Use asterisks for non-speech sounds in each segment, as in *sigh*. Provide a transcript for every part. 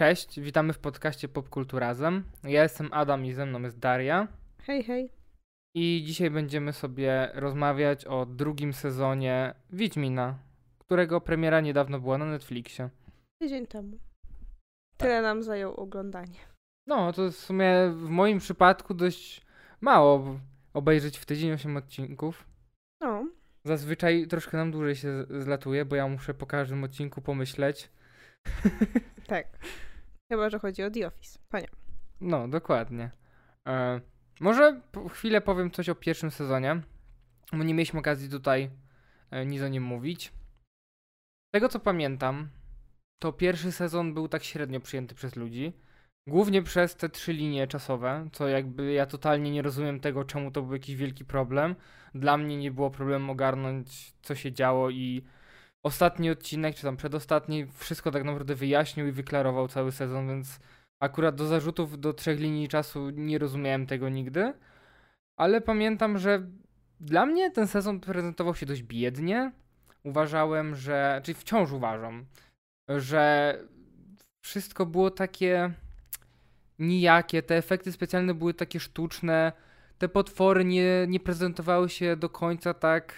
Cześć, witamy w podcaście Popkulturazem. Ja jestem Adam i ze mną jest Daria. Hej, hej. I dzisiaj będziemy sobie rozmawiać o drugim sezonie Wiedźmina, którego premiera niedawno była na Netflixie. Tydzień temu. Tyle nam zajął oglądanie. No, to w sumie w moim przypadku dość mało obejrzeć w tydzień 8 odcinków. No, Zazwyczaj troszkę nam dłużej się zlatuje, bo ja muszę po każdym odcinku pomyśleć. tak. *laughs* Chyba, że chodzi o The Office. Pania. No, dokładnie. E, może chwilę powiem coś o pierwszym sezonie, bo nie mieliśmy okazji tutaj e, nic o nim mówić. Z tego co pamiętam, to pierwszy sezon był tak średnio przyjęty przez ludzi. Głównie przez te trzy linie czasowe, co jakby ja totalnie nie rozumiem tego, czemu to był jakiś wielki problem. Dla mnie nie było problemu ogarnąć, co się działo i ostatni odcinek, czy tam przedostatni, wszystko tak naprawdę wyjaśnił i wyklarował cały sezon, więc akurat do zarzutów do trzech linii czasu nie rozumiałem tego nigdy. Ale pamiętam, że dla mnie ten sezon prezentował się dość biednie. Uważałem, że, czyli wciąż uważam, że wszystko było takie nijakie, te efekty specjalne były takie sztuczne, te potwory nie, nie prezentowały się do końca tak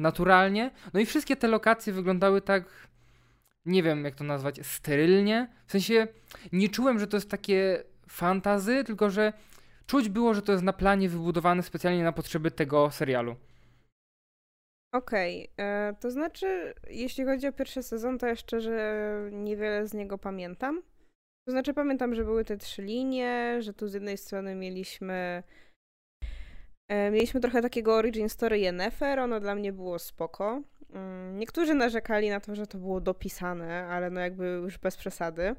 naturalnie. No i wszystkie te lokacje wyglądały tak, nie wiem jak to nazwać, sterylnie. W sensie nie czułem, że to jest takie fantazy, tylko że czuć było, że to jest na planie wybudowane specjalnie na potrzeby tego serialu. Okej, e, to znaczy, jeśli chodzi o pierwszy sezon, to ja szczerze niewiele z niego pamiętam. To znaczy, pamiętam, że były te trzy linie, że tu z jednej strony mieliśmy. E, mieliśmy trochę takiego origin story Yennefer, ono dla mnie było spoko. Mm, Niektórzy narzekali na to, że to było dopisane, ale no jakby już bez przesady.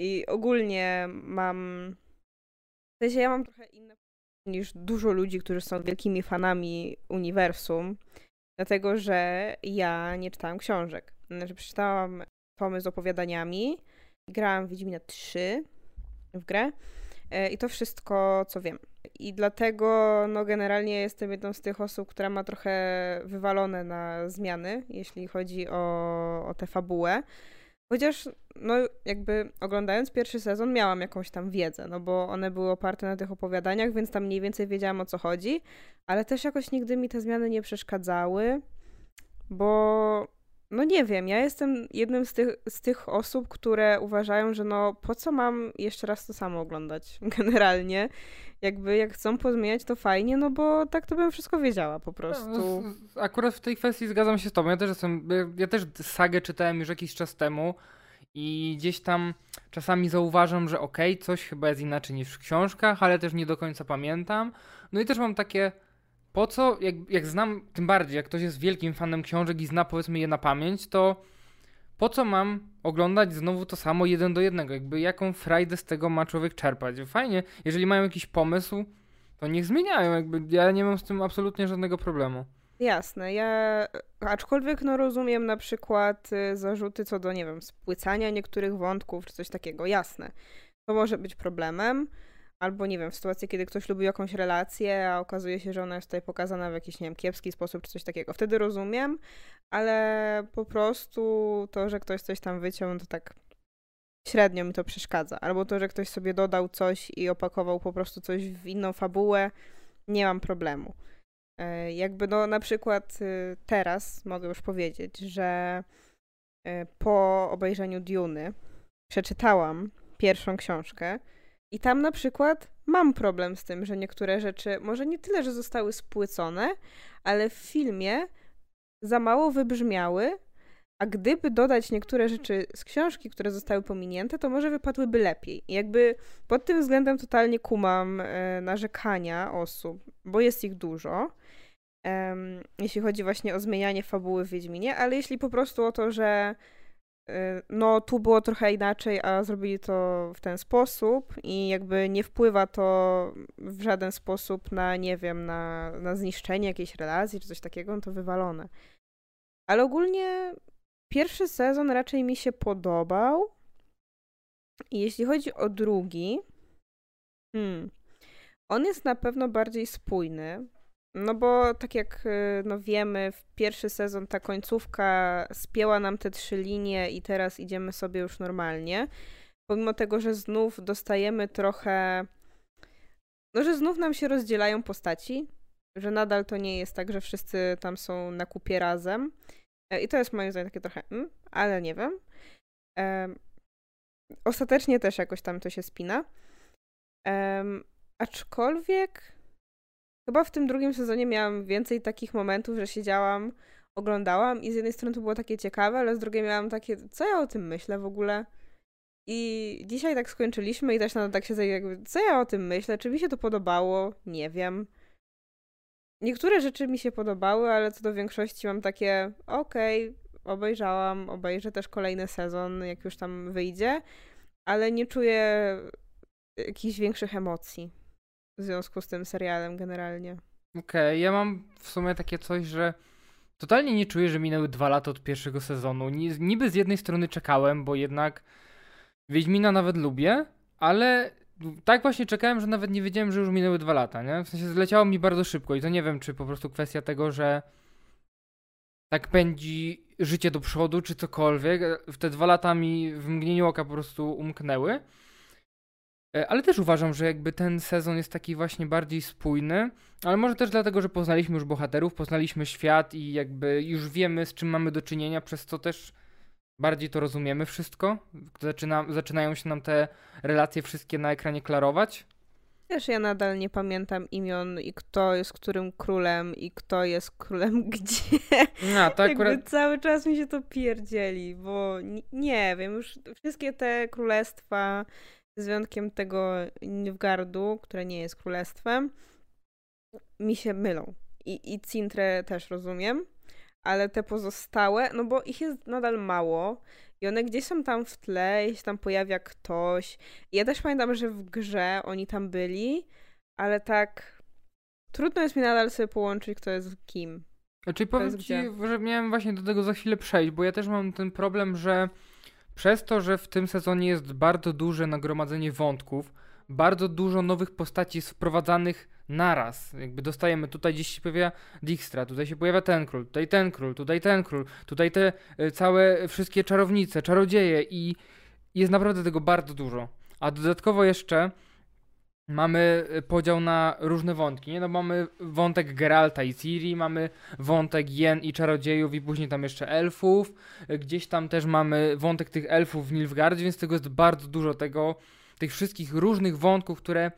I ogólnie mam. W sensie ja mam trochę inne niż dużo ludzi, którzy są wielkimi fanami uniwersum, dlatego że ja nie czytałam książek. Znaczy, przeczytałam tomy z opowiadaniami, grałam w Wiedźmina 3 w grę i to wszystko, co wiem. I dlatego, no, generalnie jestem jedną z tych osób, która ma trochę wywalone na zmiany, jeśli chodzi o, o tę fabułę. Chociaż, no, jakby oglądając pierwszy sezon, miałam jakąś tam wiedzę, no bo one były oparte na tych opowiadaniach, więc tam mniej więcej wiedziałam o co chodzi, ale też jakoś nigdy mi te zmiany nie przeszkadzały, bo, no nie wiem, ja jestem jednym z tych, z tych osób, które uważają, że no po co mam jeszcze raz to samo oglądać, *laughs* generalnie. Jakby jak chcą pozmieniać, to fajnie, no bo tak to bym wszystko wiedziała po prostu. No, Akurat w tej kwestii zgadzam się z tobą. Ja też jestem, ja- też sagę czytałem już jakiś czas temu i gdzieś tam czasami zauważam, że okej, coś chyba jest inaczej niż w książkach, ale też nie do końca pamiętam. No i też mam takie, po co, jak, jak znam, tym bardziej, jak ktoś jest wielkim fanem książek i zna powiedzmy je na pamięć, to po co mam oglądać znowu to samo jeden do jednego? Jakby jaką frajdę z tego ma człowiek czerpać? Fajnie, jeżeli mają jakiś pomysł, to niech zmieniają, jakby ja nie mam z tym absolutnie żadnego problemu. Jasne, ja aczkolwiek no rozumiem na przykład y, zarzuty co do, nie wiem, spłycania niektórych wątków czy coś takiego, jasne. To może być problemem, albo nie wiem, w sytuacji, kiedy ktoś lubi jakąś relację, a okazuje się, że ona jest tutaj pokazana w jakiś, nie wiem, kiepski sposób czy coś takiego. Wtedy rozumiem, ale po prostu to, że ktoś coś tam wyciął, no to tak średnio mi to przeszkadza. Albo to, że ktoś sobie dodał coś i opakował po prostu coś w inną fabułę, nie mam problemu. E, Jakby no na przykład y, teraz mogę już powiedzieć, że y, po obejrzeniu Duny przeczytałam pierwszą książkę i tam na przykład mam problem z tym, że niektóre rzeczy może nie tyle, że zostały spłycone, ale w filmie za mało wybrzmiały, a gdyby dodać niektóre rzeczy z książki, które zostały pominięte, to może wypadłyby lepiej. I jakby pod tym względem totalnie kumam e, narzekania osób, bo jest ich dużo em, jeśli chodzi właśnie o zmienianie fabuły w Wiedźminie, ale jeśli po prostu o to, że no tu było trochę inaczej, a zrobili to w ten sposób i jakby nie wpływa to w żaden sposób na, nie wiem, na, na zniszczenie jakiejś relacji czy coś takiego, no to wywalone. Ale ogólnie pierwszy sezon raczej mi się podobał. I jeśli chodzi o drugi, hmm, on jest na pewno bardziej spójny, no bo tak jak y, no wiemy, w pierwszy sezon ta końcówka spięła nam te trzy linie i teraz idziemy sobie już normalnie. pomimo tego, że znów dostajemy trochę. No, że znów nam się rozdzielają postaci, że nadal to nie jest tak, że wszyscy tam są na kupie razem. E, I to jest moim zdaniem takie trochę, mm, ale nie wiem. Um, ostatecznie też jakoś tam to się spina. Um, aczkolwiek chyba w tym drugim sezonie miałam więcej takich momentów, że siedziałam, oglądałam i z jednej strony to było takie ciekawe, ale z drugiej miałam takie, co ja o tym myślę w ogóle? I dzisiaj tak skończyliśmy i też na tak się jakby, co ja o tym myślę? Czy mi się to podobało? Nie wiem. Niektóre rzeczy mi się podobały, ale co do większości mam takie, okej, okay, obejrzałam, obejrzę też kolejny sezon, jak już tam wyjdzie, ale nie czuję jakichś większych emocji w związku z tym serialem generalnie. Okej, okay, ja mam w sumie takie coś, że totalnie nie czuję, że minęły dwa lata od pierwszego sezonu. Niby z jednej strony czekałem, bo jednak Wiedźmina nawet lubię, ale tak właśnie czekałem, że nawet nie wiedziałem, że już minęły dwa lata, nie? W sensie zleciało mi bardzo szybko i to nie wiem, czy po prostu kwestia tego, że tak pędzi życie do przodu, czy cokolwiek. W te dwa lata mi w mgnieniu oka po prostu umknęły. E, ale też uważam, że jakby ten sezon jest taki właśnie bardziej spójny, ale może też dlatego, że poznaliśmy już bohaterów, poznaliśmy świat i jakby już wiemy, z czym mamy do czynienia, przez co też bardziej to rozumiemy wszystko. Zaczyna, zaczynają się nam te relacje wszystkie na ekranie klarować. Też ja nadal nie pamiętam imion i kto jest którym królem i kto jest królem *laughs* gdzie. No, to akurat... Cały czas mi się to pierdzieli, bo nie wiem, już wszystkie te królestwa z wyjątkiem tego Nilfgardu, które nie jest królestwem, mi się mylą. I, i Cintrę też rozumiem, ale te pozostałe, no bo ich jest nadal mało i one gdzieś są tam w tle, jeśli tam pojawia ktoś. I ja też pamiętam, że w grze oni tam byli, ale tak trudno jest mi nadal sobie połączyć, kto jest kim. Znaczy powiem ci, że miałem właśnie do tego za chwilę przejść, bo ja też mam ten problem, że przez to, że w tym sezonie jest bardzo duże nagromadzenie wątków, bardzo dużo nowych postaci jest wprowadzanych naraz. Jakby dostajemy, tutaj gdzieś się pojawia Dijkstra, tutaj się pojawia ten król, tutaj ten król, tutaj ten król, tutaj te y, całe wszystkie czarownice, czarodzieje i jest naprawdę tego bardzo dużo. A dodatkowo jeszcze mamy y, podział na różne wątki, nie? No mamy wątek Geralta i Ciri, mamy wątek Jen i czarodziejów i później tam jeszcze elfów. Gdzieś tam też mamy wątek tych elfów w Nilfgaardzie, więc tego jest bardzo dużo tego, tych wszystkich różnych wątków, które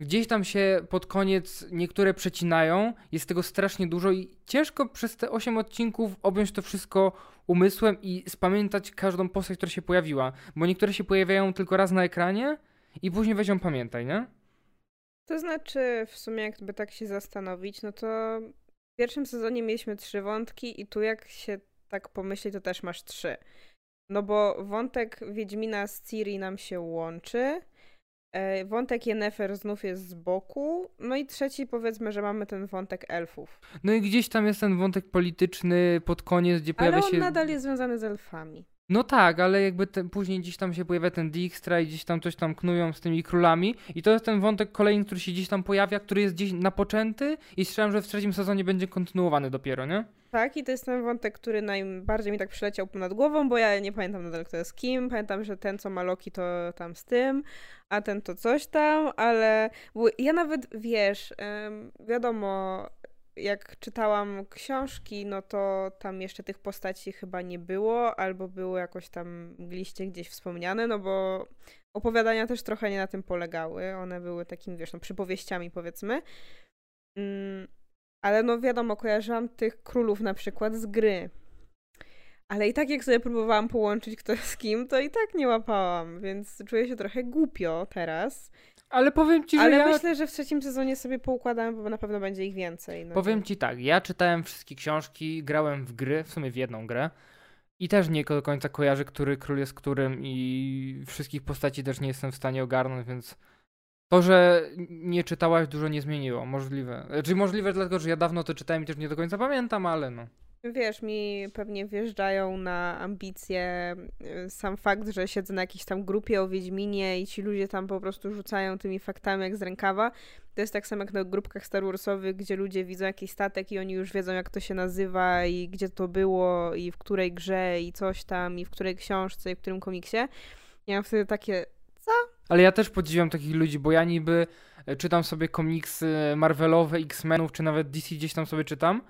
gdzieś tam się pod koniec niektóre przecinają, jest tego strasznie dużo i ciężko przez te 8 odcinków objąć to wszystko umysłem i spamiętać każdą postać, która się pojawiła, bo niektóre się pojawiają tylko raz na ekranie, i później weź ją pamiętaj, nie? To znaczy, w sumie jakby tak się zastanowić, no to w pierwszym sezonie mieliśmy trzy wątki i tu jak się tak pomyśli, to też masz trzy. No bo wątek Wiedźmina z Ciri nam się łączy, e, wątek Yennefer znów jest z boku, no i trzeci powiedzmy, że mamy ten wątek elfów. No i gdzieś tam jest ten wątek polityczny pod koniec, gdzie pojawia się... Ale on nadal jest związany z elfami. No tak, ale jakby te, później gdzieś tam się pojawia ten Dijkstra i gdzieś tam coś tam knują z tymi królami i to jest ten wątek kolejny, który się gdzieś tam pojawia, który jest gdzieś napoczęty i strzelam, że w trzecim sezonie będzie kontynuowany dopiero, nie? Tak, i to jest ten wątek, który najbardziej mi tak przyleciał ponad głową, bo ja nie pamiętam nadal, kto jest kim. Pamiętam, że ten, co ma Loki, to tam z tym, a ten to coś tam, ale ja nawet, wiesz, wiadomo, jak czytałam książki, no to tam jeszcze tych postaci chyba nie było, albo było jakoś tam mgliście gdzieś wspomniane, no bo opowiadania też trochę nie na tym polegały. One były takimi, wiesz, no, przypowieściami powiedzmy. Mm, ale no wiadomo, kojarzyłam tych królów na przykład z gry. Ale i tak jak sobie próbowałam połączyć kto z kim, to i tak nie łapałam, więc czuję się trochę głupio teraz. Ale powiem ci, że Ale ja... myślę, że w trzecim sezonie sobie poukładam, bo na pewno będzie ich więcej. No powiem ci tak, ja czytałem wszystkie książki, grałem w gry, w sumie w jedną grę. I też nie do końca kojarzę, który król jest którym i wszystkich postaci też nie jestem w stanie ogarnąć, więc to, że nie czytałaś dużo nie zmieniło. Możliwe. Czyli znaczy, możliwe dlatego, że ja dawno to czytałem i też nie do końca pamiętam, ale no. Wiesz, mi pewnie wjeżdżają na ambicje y, sam fakt, że siedzę na jakiejś tam grupie o Wiedźminie i ci ludzie tam po prostu rzucają tymi faktami jak z rękawa. To jest tak samo jak na grupkach Star Warsowych, gdzie ludzie widzą jakiś statek i oni już wiedzą jak to się nazywa i gdzie to było i w której grze i coś tam i w której książce i w którym komiksie. Ja mam wtedy takie, Ale ja też podziwiam takich ludzi, bo ja niby e, czytam sobie komiksy Marvelowe, X-Menów, czy nawet DC gdzieś tam sobie czytam.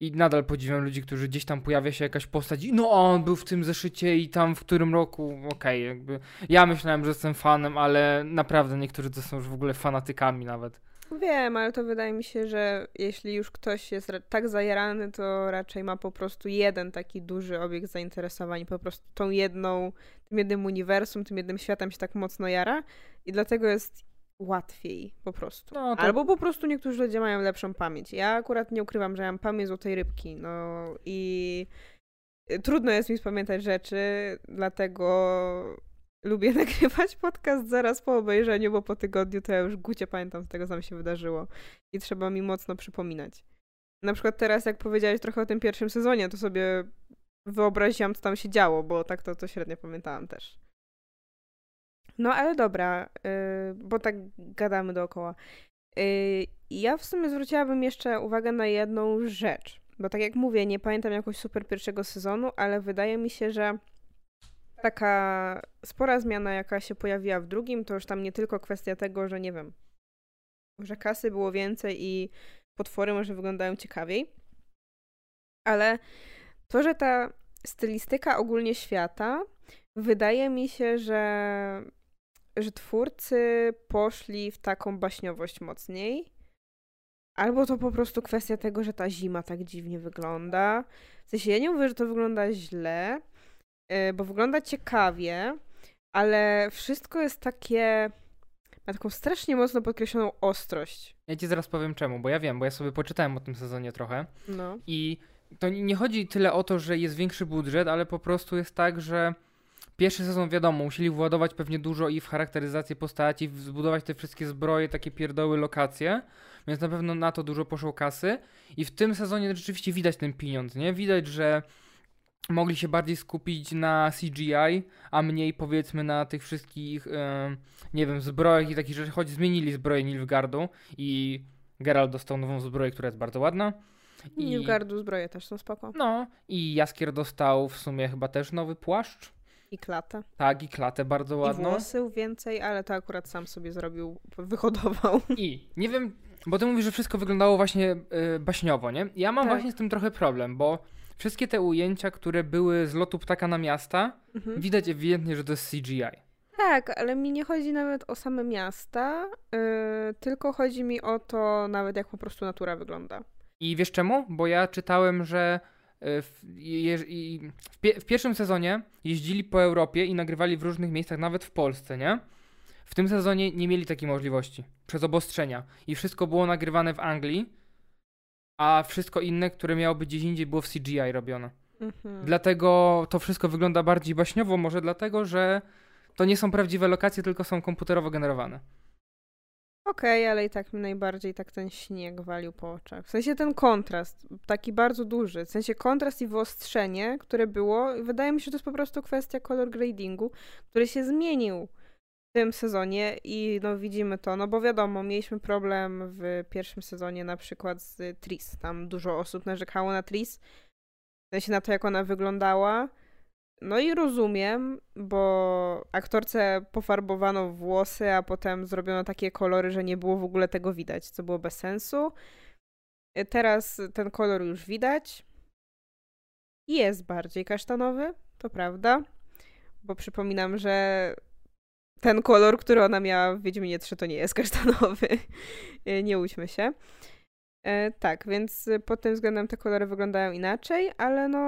I nadal podziwiam ludzi, którzy gdzieś tam pojawia się jakaś postać i no on był w tym zeszycie i tam w którym roku, okej, jakby ja myślałem, że jestem fanem, ale naprawdę niektórzy to są już w ogóle fanatykami nawet. Wiem, ale to wydaje mi się, że jeśli już ktoś jest tak zajarany, to raczej ma po prostu jeden taki duży obiekt zainteresowań, po prostu tą jedną, tym jednym uniwersum, tym jednym światem się tak mocno jara i dlatego jest łatwiej po prostu. No, to- Albo po prostu niektórzy ludzie mają lepszą pamięć. Ja akurat nie ukrywam, że mam pamięć złotej rybki, no i trudno jest mi spamiętać rzeczy, dlatego lubię *laughs* nagrywać podcast zaraz po obejrzeniu, bo po tygodniu to ja już gucie pamiętam z tego, co mi się wydarzyło. I trzeba mi mocno przypominać. Na przykład teraz, jak powiedziałeś trochę o tym pierwszym sezonie, to sobie wyobraziłam, co tam się działo, bo tak to, to średnio pamiętałam też. No ale dobra, yy, bo tak gadamy dookoła. Yy, ja w sumie zwróciłabym jeszcze uwagę na jedną rzecz. Bo tak jak mówię, nie pamiętam jakoś super pierwszego sezonu, ale wydaje mi się, że taka spora zmiana, jaka się pojawiła w drugim, to już tam nie tylko kwestia tego, że nie wiem, że kasy było więcej i potwory może wyglądają ciekawiej, ale to, że ta stylistyka ogólnie świata, wydaje mi się, że, że twórcy poszli w taką baśniowość mocniej. Albo to po prostu kwestia tego, że ta zima tak dziwnie wygląda. W sensie ja nie mówię, że to wygląda źle, yy, bo wygląda ciekawie, ale wszystko jest takie. ma taką strasznie mocno podkreśloną ostrość. Ja ci zaraz powiem czemu, bo ja wiem, bo ja sobie poczytałem o tym sezonie trochę No. i to nie chodzi tyle o to, że jest większy budżet, ale po prostu jest tak, że pierwszy sezon wiadomo, musieli władować pewnie dużo i w charakteryzację postaci, zbudować te wszystkie zbroje, takie pierdoły, lokacje, więc na pewno na to dużo poszło kasy i w tym sezonie rzeczywiście widać ten pieniądz, nie? Widać, że mogli się bardziej skupić na CGI, a mniej powiedzmy na tych wszystkich, em, nie wiem, zbrojach i takich rzeczy, choć zmienili zbroję Nilfgaardu i Geralt dostał nową zbroję, która jest bardzo ładna. I Nilfgaardu zbroje też są spoko. No, i Jaskier dostał w sumie chyba też nowy płaszcz. I klatę. Tak, i klatę bardzo I ładną. włosy więcej, ale to akurat sam sobie zrobił, wyhodował. I nie wiem, bo ty mówisz, że wszystko wyglądało właśnie y, baśniowo, nie? Ja mam Tak. właśnie z tym trochę problem, bo wszystkie te ujęcia, które były z lotu ptaka na miasta, Mhm. widać ewidentnie, że to jest CGI. Tak, ale mi nie chodzi nawet o same miasta, yy, tylko chodzi mi o to nawet jak po prostu natura wygląda. I wiesz czemu? Bo ja czytałem, że w, je, i w, pie, w pierwszym sezonie jeździli po Europie i nagrywali w różnych miejscach, nawet w Polsce, nie? W tym sezonie nie mieli takiej możliwości przez obostrzenia i wszystko było nagrywane w Anglii, a wszystko inne, które miało być gdzieś indziej, było w CGI robione. Mhm. Dlatego to wszystko wygląda bardziej baśniowo, może dlatego, że to nie są prawdziwe lokacje, tylko są komputerowo generowane. Okej, ale i tak mi najbardziej tak ten śnieg walił po oczach. W sensie ten kontrast, taki bardzo duży. W sensie kontrast i wyostrzenie, które było. Wydaje mi się, że to jest po prostu kwestia color gradingu, który się zmienił w tym sezonie i no widzimy to, no bo wiadomo, mieliśmy problem w pierwszym sezonie na przykład z Tris. Tam dużo osób narzekało na Tris, w sensie na to, jak ona wyglądała. No i rozumiem, bo aktorce pofarbowano włosy, a potem zrobiono takie kolory, że nie było w ogóle tego widać, co było bez sensu. Y, Teraz ten kolor już widać. Jest bardziej kasztanowy, to prawda. Bo przypominam, że ten kolor, który ona miała w Wiedźminie 3 to nie jest kasztanowy. Y, *laughs* nie łudźmy się. E, tak, więc pod tym względem te kolory wyglądają inaczej, ale no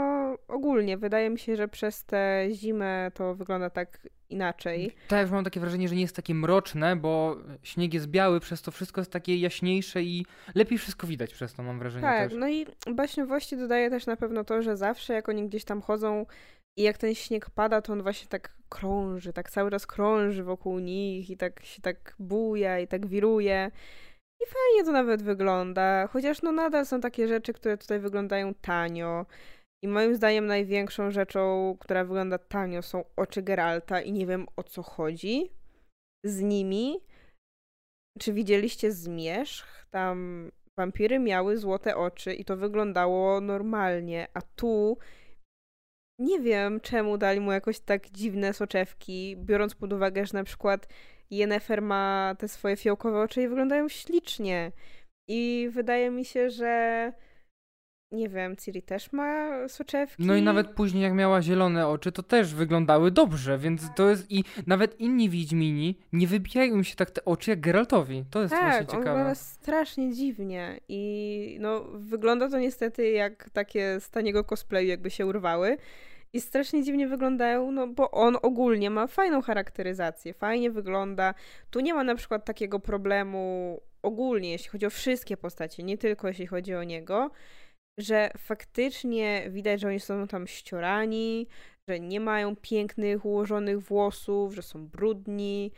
ogólnie wydaje mi się, że przez tę zimę to wygląda tak inaczej. Tak, już mam takie wrażenie, że nie jest takie mroczne, bo śnieg jest biały, przez to wszystko jest takie jaśniejsze i lepiej wszystko widać przez to, mam wrażenie Tak, też. no i baśniowości dodaje też na pewno to, że zawsze jak oni gdzieś tam chodzą i jak ten śnieg pada, to on właśnie tak krąży, tak cały czas krąży wokół nich i tak się tak buja i tak wiruje. I fajnie to nawet wygląda, chociaż no nadal są takie rzeczy, które tutaj wyglądają tanio. I moim zdaniem największą rzeczą, która wygląda tanio, są oczy Geralta i nie wiem o co chodzi z nimi. Czy widzieliście zmierzch? Tam wampiry miały złote oczy i to wyglądało normalnie, a tu nie wiem, czemu dali mu jakoś tak dziwne soczewki, biorąc pod uwagę, że na przykład Yennefer ma te swoje fiołkowe oczy i wyglądają ślicznie. I wydaje mi się, że nie wiem, Ciri też ma soczewki. No i nawet później jak miała zielone oczy, to też wyglądały dobrze, więc to jest i nawet inni Wiedźmini nie wybijają im się tak te oczy jak Geraltowi. To jest tak, właśnie ciekawe. wygląda strasznie dziwnie i no wygląda to niestety jak takie z taniego cosplayu jakby się urwały i strasznie dziwnie wyglądają, no bo on ogólnie ma fajną charakteryzację, fajnie wygląda. Tu nie ma na przykład takiego problemu ogólnie, jeśli chodzi o wszystkie postacie, nie tylko jeśli chodzi o niego, że faktycznie widać, że oni są tam ściorani, że nie mają pięknych, ułożonych włosów, że są brudni,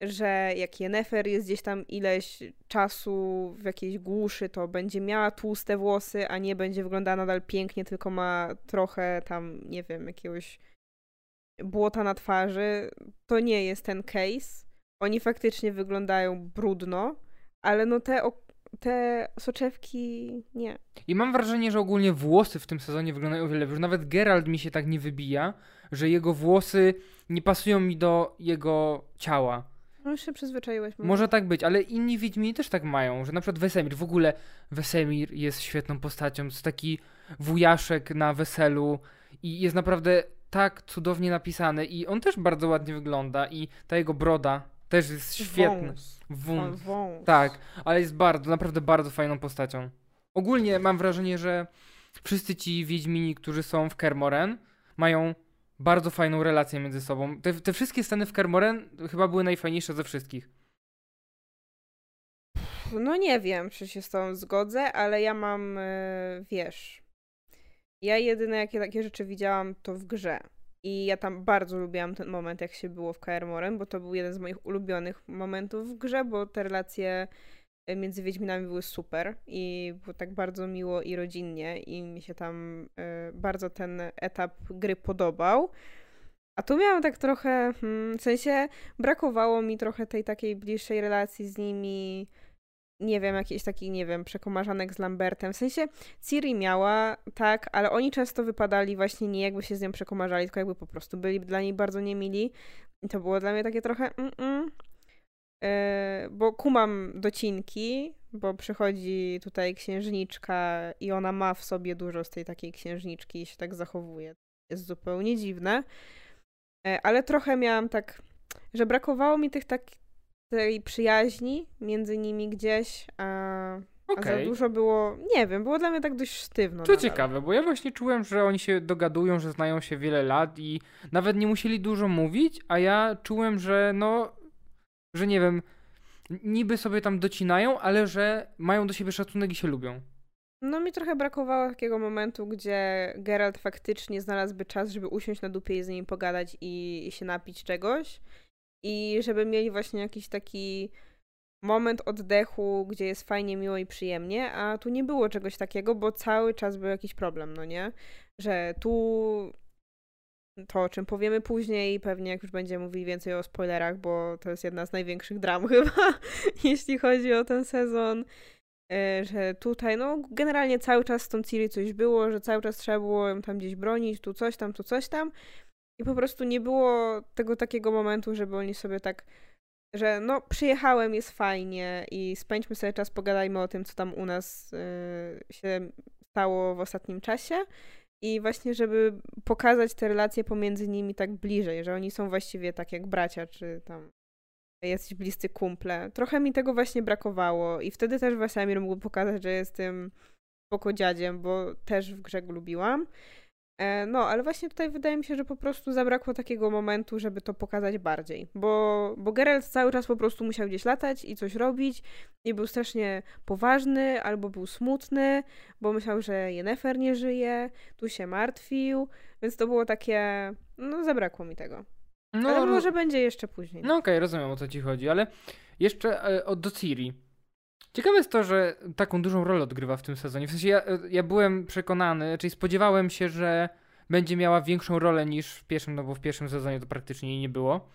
że jak Yennefer jest gdzieś tam ileś czasu w jakiejś głuszy, to będzie miała tłuste włosy, a nie będzie wyglądała nadal pięknie, tylko ma trochę tam, nie wiem, jakiegoś błota na twarzy. To nie jest ten case. Oni faktycznie wyglądają brudno, ale no te, te soczewki nie. I mam wrażenie, że ogólnie włosy w tym sezonie wyglądają o wiele lepiej. Nawet Geralt mi się tak nie wybija, że jego włosy nie pasują mi do jego ciała. No się przyzwyczaiłeś. Może. może tak być, ale inni Wiedźmini też tak mają, że na przykład Wesemir, w ogóle Wesemir jest świetną postacią, jest taki wujaszek na weselu i jest naprawdę tak cudownie napisany i on też bardzo ładnie wygląda i ta jego broda też jest świetna. Wąs. Wąs. Tak, ale jest bardzo, naprawdę bardzo fajną postacią. Ogólnie mam wrażenie, że wszyscy ci Wiedźmini, którzy są w Kermoren, mają bardzo fajną relację między sobą. Te, te wszystkie sceny w Kermoren chyba były najfajniejsze ze wszystkich. No nie wiem, czy się z tą zgodzę, ale ja mam, yy, wiesz, ja jedyne jakie takie rzeczy widziałam to w grze. I ja tam bardzo lubiłam ten moment, jak się było w KR Morem, bo to był jeden z moich ulubionych momentów w grze, bo te relacje między Wiedźminami były super i było tak bardzo miło i rodzinnie i mi się tam y, bardzo ten etap gry podobał. A tu miałam tak trochę, hmm, w sensie brakowało mi trochę tej takiej bliższej relacji z nimi, nie wiem, jakiś taki, nie wiem, przekomarzanek z Lambertem. W sensie Ciri miała, tak, ale oni często wypadali właśnie nie jakby się z nią przekomarzali, tylko jakby po prostu byli dla niej bardzo niemili. I to było dla mnie takie trochę mm, -mm. Yy, bo kumam docinki, bo przychodzi tutaj księżniczka i ona ma w sobie dużo z tej takiej księżniczki i się tak zachowuje. Jest zupełnie dziwne. Yy, ale trochę miałam tak, że brakowało mi tych tak, tej przyjaźni między nimi gdzieś, a, okay. a za dużo było, nie wiem, było dla mnie tak dość sztywno. To nadal. ciekawe, bo ja właśnie czułem, że oni się dogadują, że znają się wiele lat i nawet nie musieli dużo mówić, a ja czułem, że no, że nie wiem, niby sobie tam docinają, ale że mają do siebie szacunek i się lubią. No mi trochę brakowało takiego momentu, gdzie Geralt faktycznie znalazłby czas, żeby usiąść na dupie i z nimi pogadać i, i się napić czegoś i żeby mieli właśnie jakiś taki moment oddechu, gdzie jest fajnie, miło i przyjemnie, a tu nie było czegoś takiego, bo cały czas był jakiś problem, no nie? Że tu to, o czym powiemy później, pewnie jak już będziemy mówili więcej o spoilerach, bo to jest jedna z największych dram *laughs* chyba, jeśli chodzi o ten sezon, e, że tutaj, no generalnie cały czas z tą Ciri coś było, że cały czas trzeba było ją tam gdzieś bronić, tu coś tam, tu coś tam, i po prostu nie było tego takiego momentu, żeby oni sobie tak, że no przyjechałem, jest fajnie i spędźmy sobie czas, pogadajmy o tym, co tam u nas yy, się stało w ostatnim czasie. I właśnie, żeby pokazać te relacje pomiędzy nimi tak bliżej, że oni są właściwie tak jak bracia, czy tam jacyś bliscy kumple. Trochę mi tego właśnie brakowało i wtedy też Wesemir mógł pokazać, że jestem spoko dziadziem, bo też w grze lubiłam. E, no, ale właśnie tutaj wydaje mi się, że po prostu zabrakło takiego momentu, żeby to pokazać bardziej. Bo, bo Geralt cały czas po prostu musiał gdzieś latać i coś robić i był strasznie poważny albo był smutny, bo myślał, że Yennefer nie żyje, tu się martwił, więc to było takie... No, zabrakło mi tego. No, ale może będzie jeszcze później. No okej, okay, rozumiem o co ci chodzi, ale jeszcze e, od do Ciri. Ciekawe jest to, że taką dużą rolę odgrywa w tym sezonie. W sensie ja, ja byłem przekonany, czyli spodziewałem się, że będzie miała większą rolę niż w pierwszym, no bo w pierwszym sezonie to praktycznie jej nie było.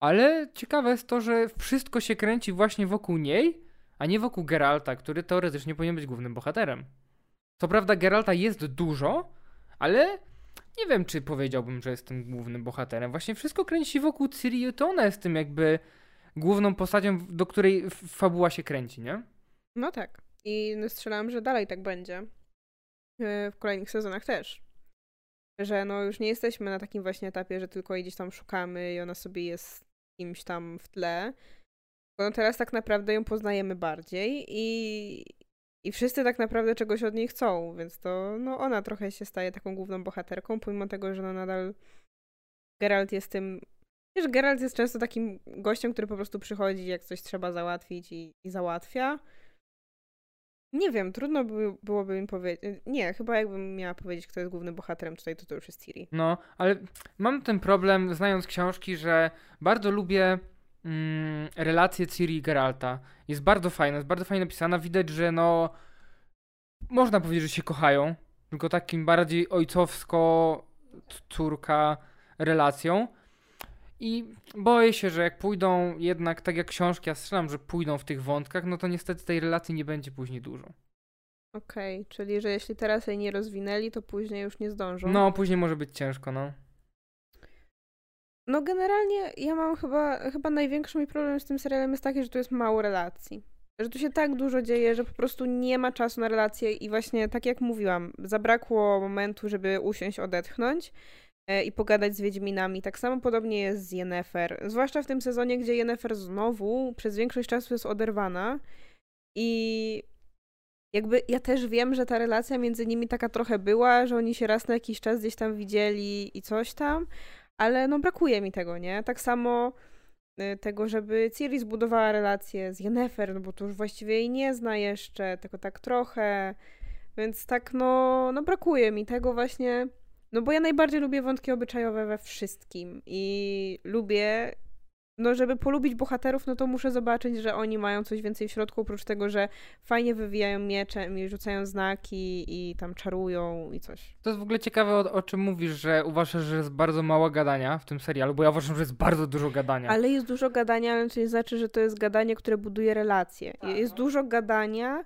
Ale ciekawe jest to, że wszystko się kręci właśnie wokół niej, a nie wokół Geralta, który teoretycznie powinien być głównym bohaterem. Co prawda Geralta jest dużo, ale nie wiem, czy powiedziałbym, że jestem głównym bohaterem. Właśnie wszystko kręci wokół Ciri, to ona jest tym jakby główną postacią, do której fabuła się kręci, nie? No tak. I strzelam, że dalej tak będzie. E, w kolejnych sezonach też. Że no już nie jesteśmy na takim właśnie etapie, że tylko gdzieś tam szukamy i ona sobie jest kimś tam w tle. No teraz tak naprawdę ją poznajemy bardziej i, i wszyscy tak naprawdę czegoś od niej chcą, więc to no ona trochę się staje taką główną bohaterką, pomimo tego, że no nadal Geralt jest tym Wiesz, Geralt jest często takim gościem, który po prostu przychodzi, jak coś trzeba załatwić i, i załatwia. Nie wiem, trudno by, byłoby mi powiedzieć. Nie, chyba jakbym miała powiedzieć, kto jest głównym bohaterem tutaj, to to już jest Ciri. No, ale mam ten problem, znając książki, że bardzo lubię mm, Ciri i Geralta. Jest bardzo fajna, jest bardzo fajnie napisana. Widać, że no. Można powiedzieć, że się kochają, tylko takim bardziej ojcowsko-córka relacją. I boję się, że jak pójdą jednak tak jak książki, ja strzelam, że pójdą w tych wątkach, no to niestety tej relacji nie będzie później dużo. Okej, okay, czyli że jeśli teraz jej nie rozwinęli, to później już nie zdążą. No, później może być ciężko, no. No generalnie ja mam chyba, chyba największy mój problem z tym serialem jest taki, że tu jest mało relacji. Że tu się tak dużo dzieje, że po prostu nie ma czasu na relacje i właśnie tak jak mówiłam, zabrakło momentu, żeby usiąść, odetchnąć i pogadać z Wiedźminami. Tak samo podobnie jest z Yennefer. Zwłaszcza w tym sezonie, gdzie Yennefer znowu przez większość czasu jest oderwana i jakby ja też wiem, że ta relacja między nimi taka trochę była, że oni się raz na jakiś czas gdzieś tam widzieli i coś tam, ale no brakuje mi tego, nie? Tak samo y, tego, żeby Ciri zbudowała relację z Yennefer, no bo to już właściwie jej nie zna jeszcze, tylko tak trochę, więc tak no, no brakuje mi tego właśnie no bo ja najbardziej lubię wątki obyczajowe we wszystkim i lubię, no żeby polubić bohaterów, no to muszę zobaczyć, że oni mają coś więcej w środku, oprócz tego, że fajnie wywijają mieczem i rzucają znaki i tam czarują i coś. To jest w ogóle ciekawe, o, o czym mówisz, że uważasz, że jest bardzo mało gadania w tym serialu, bo ja uważam, że jest bardzo dużo gadania. Ale jest dużo gadania, ale to nie znaczy, że to jest gadanie, które buduje relacje. Tak. Jest dużo gadania,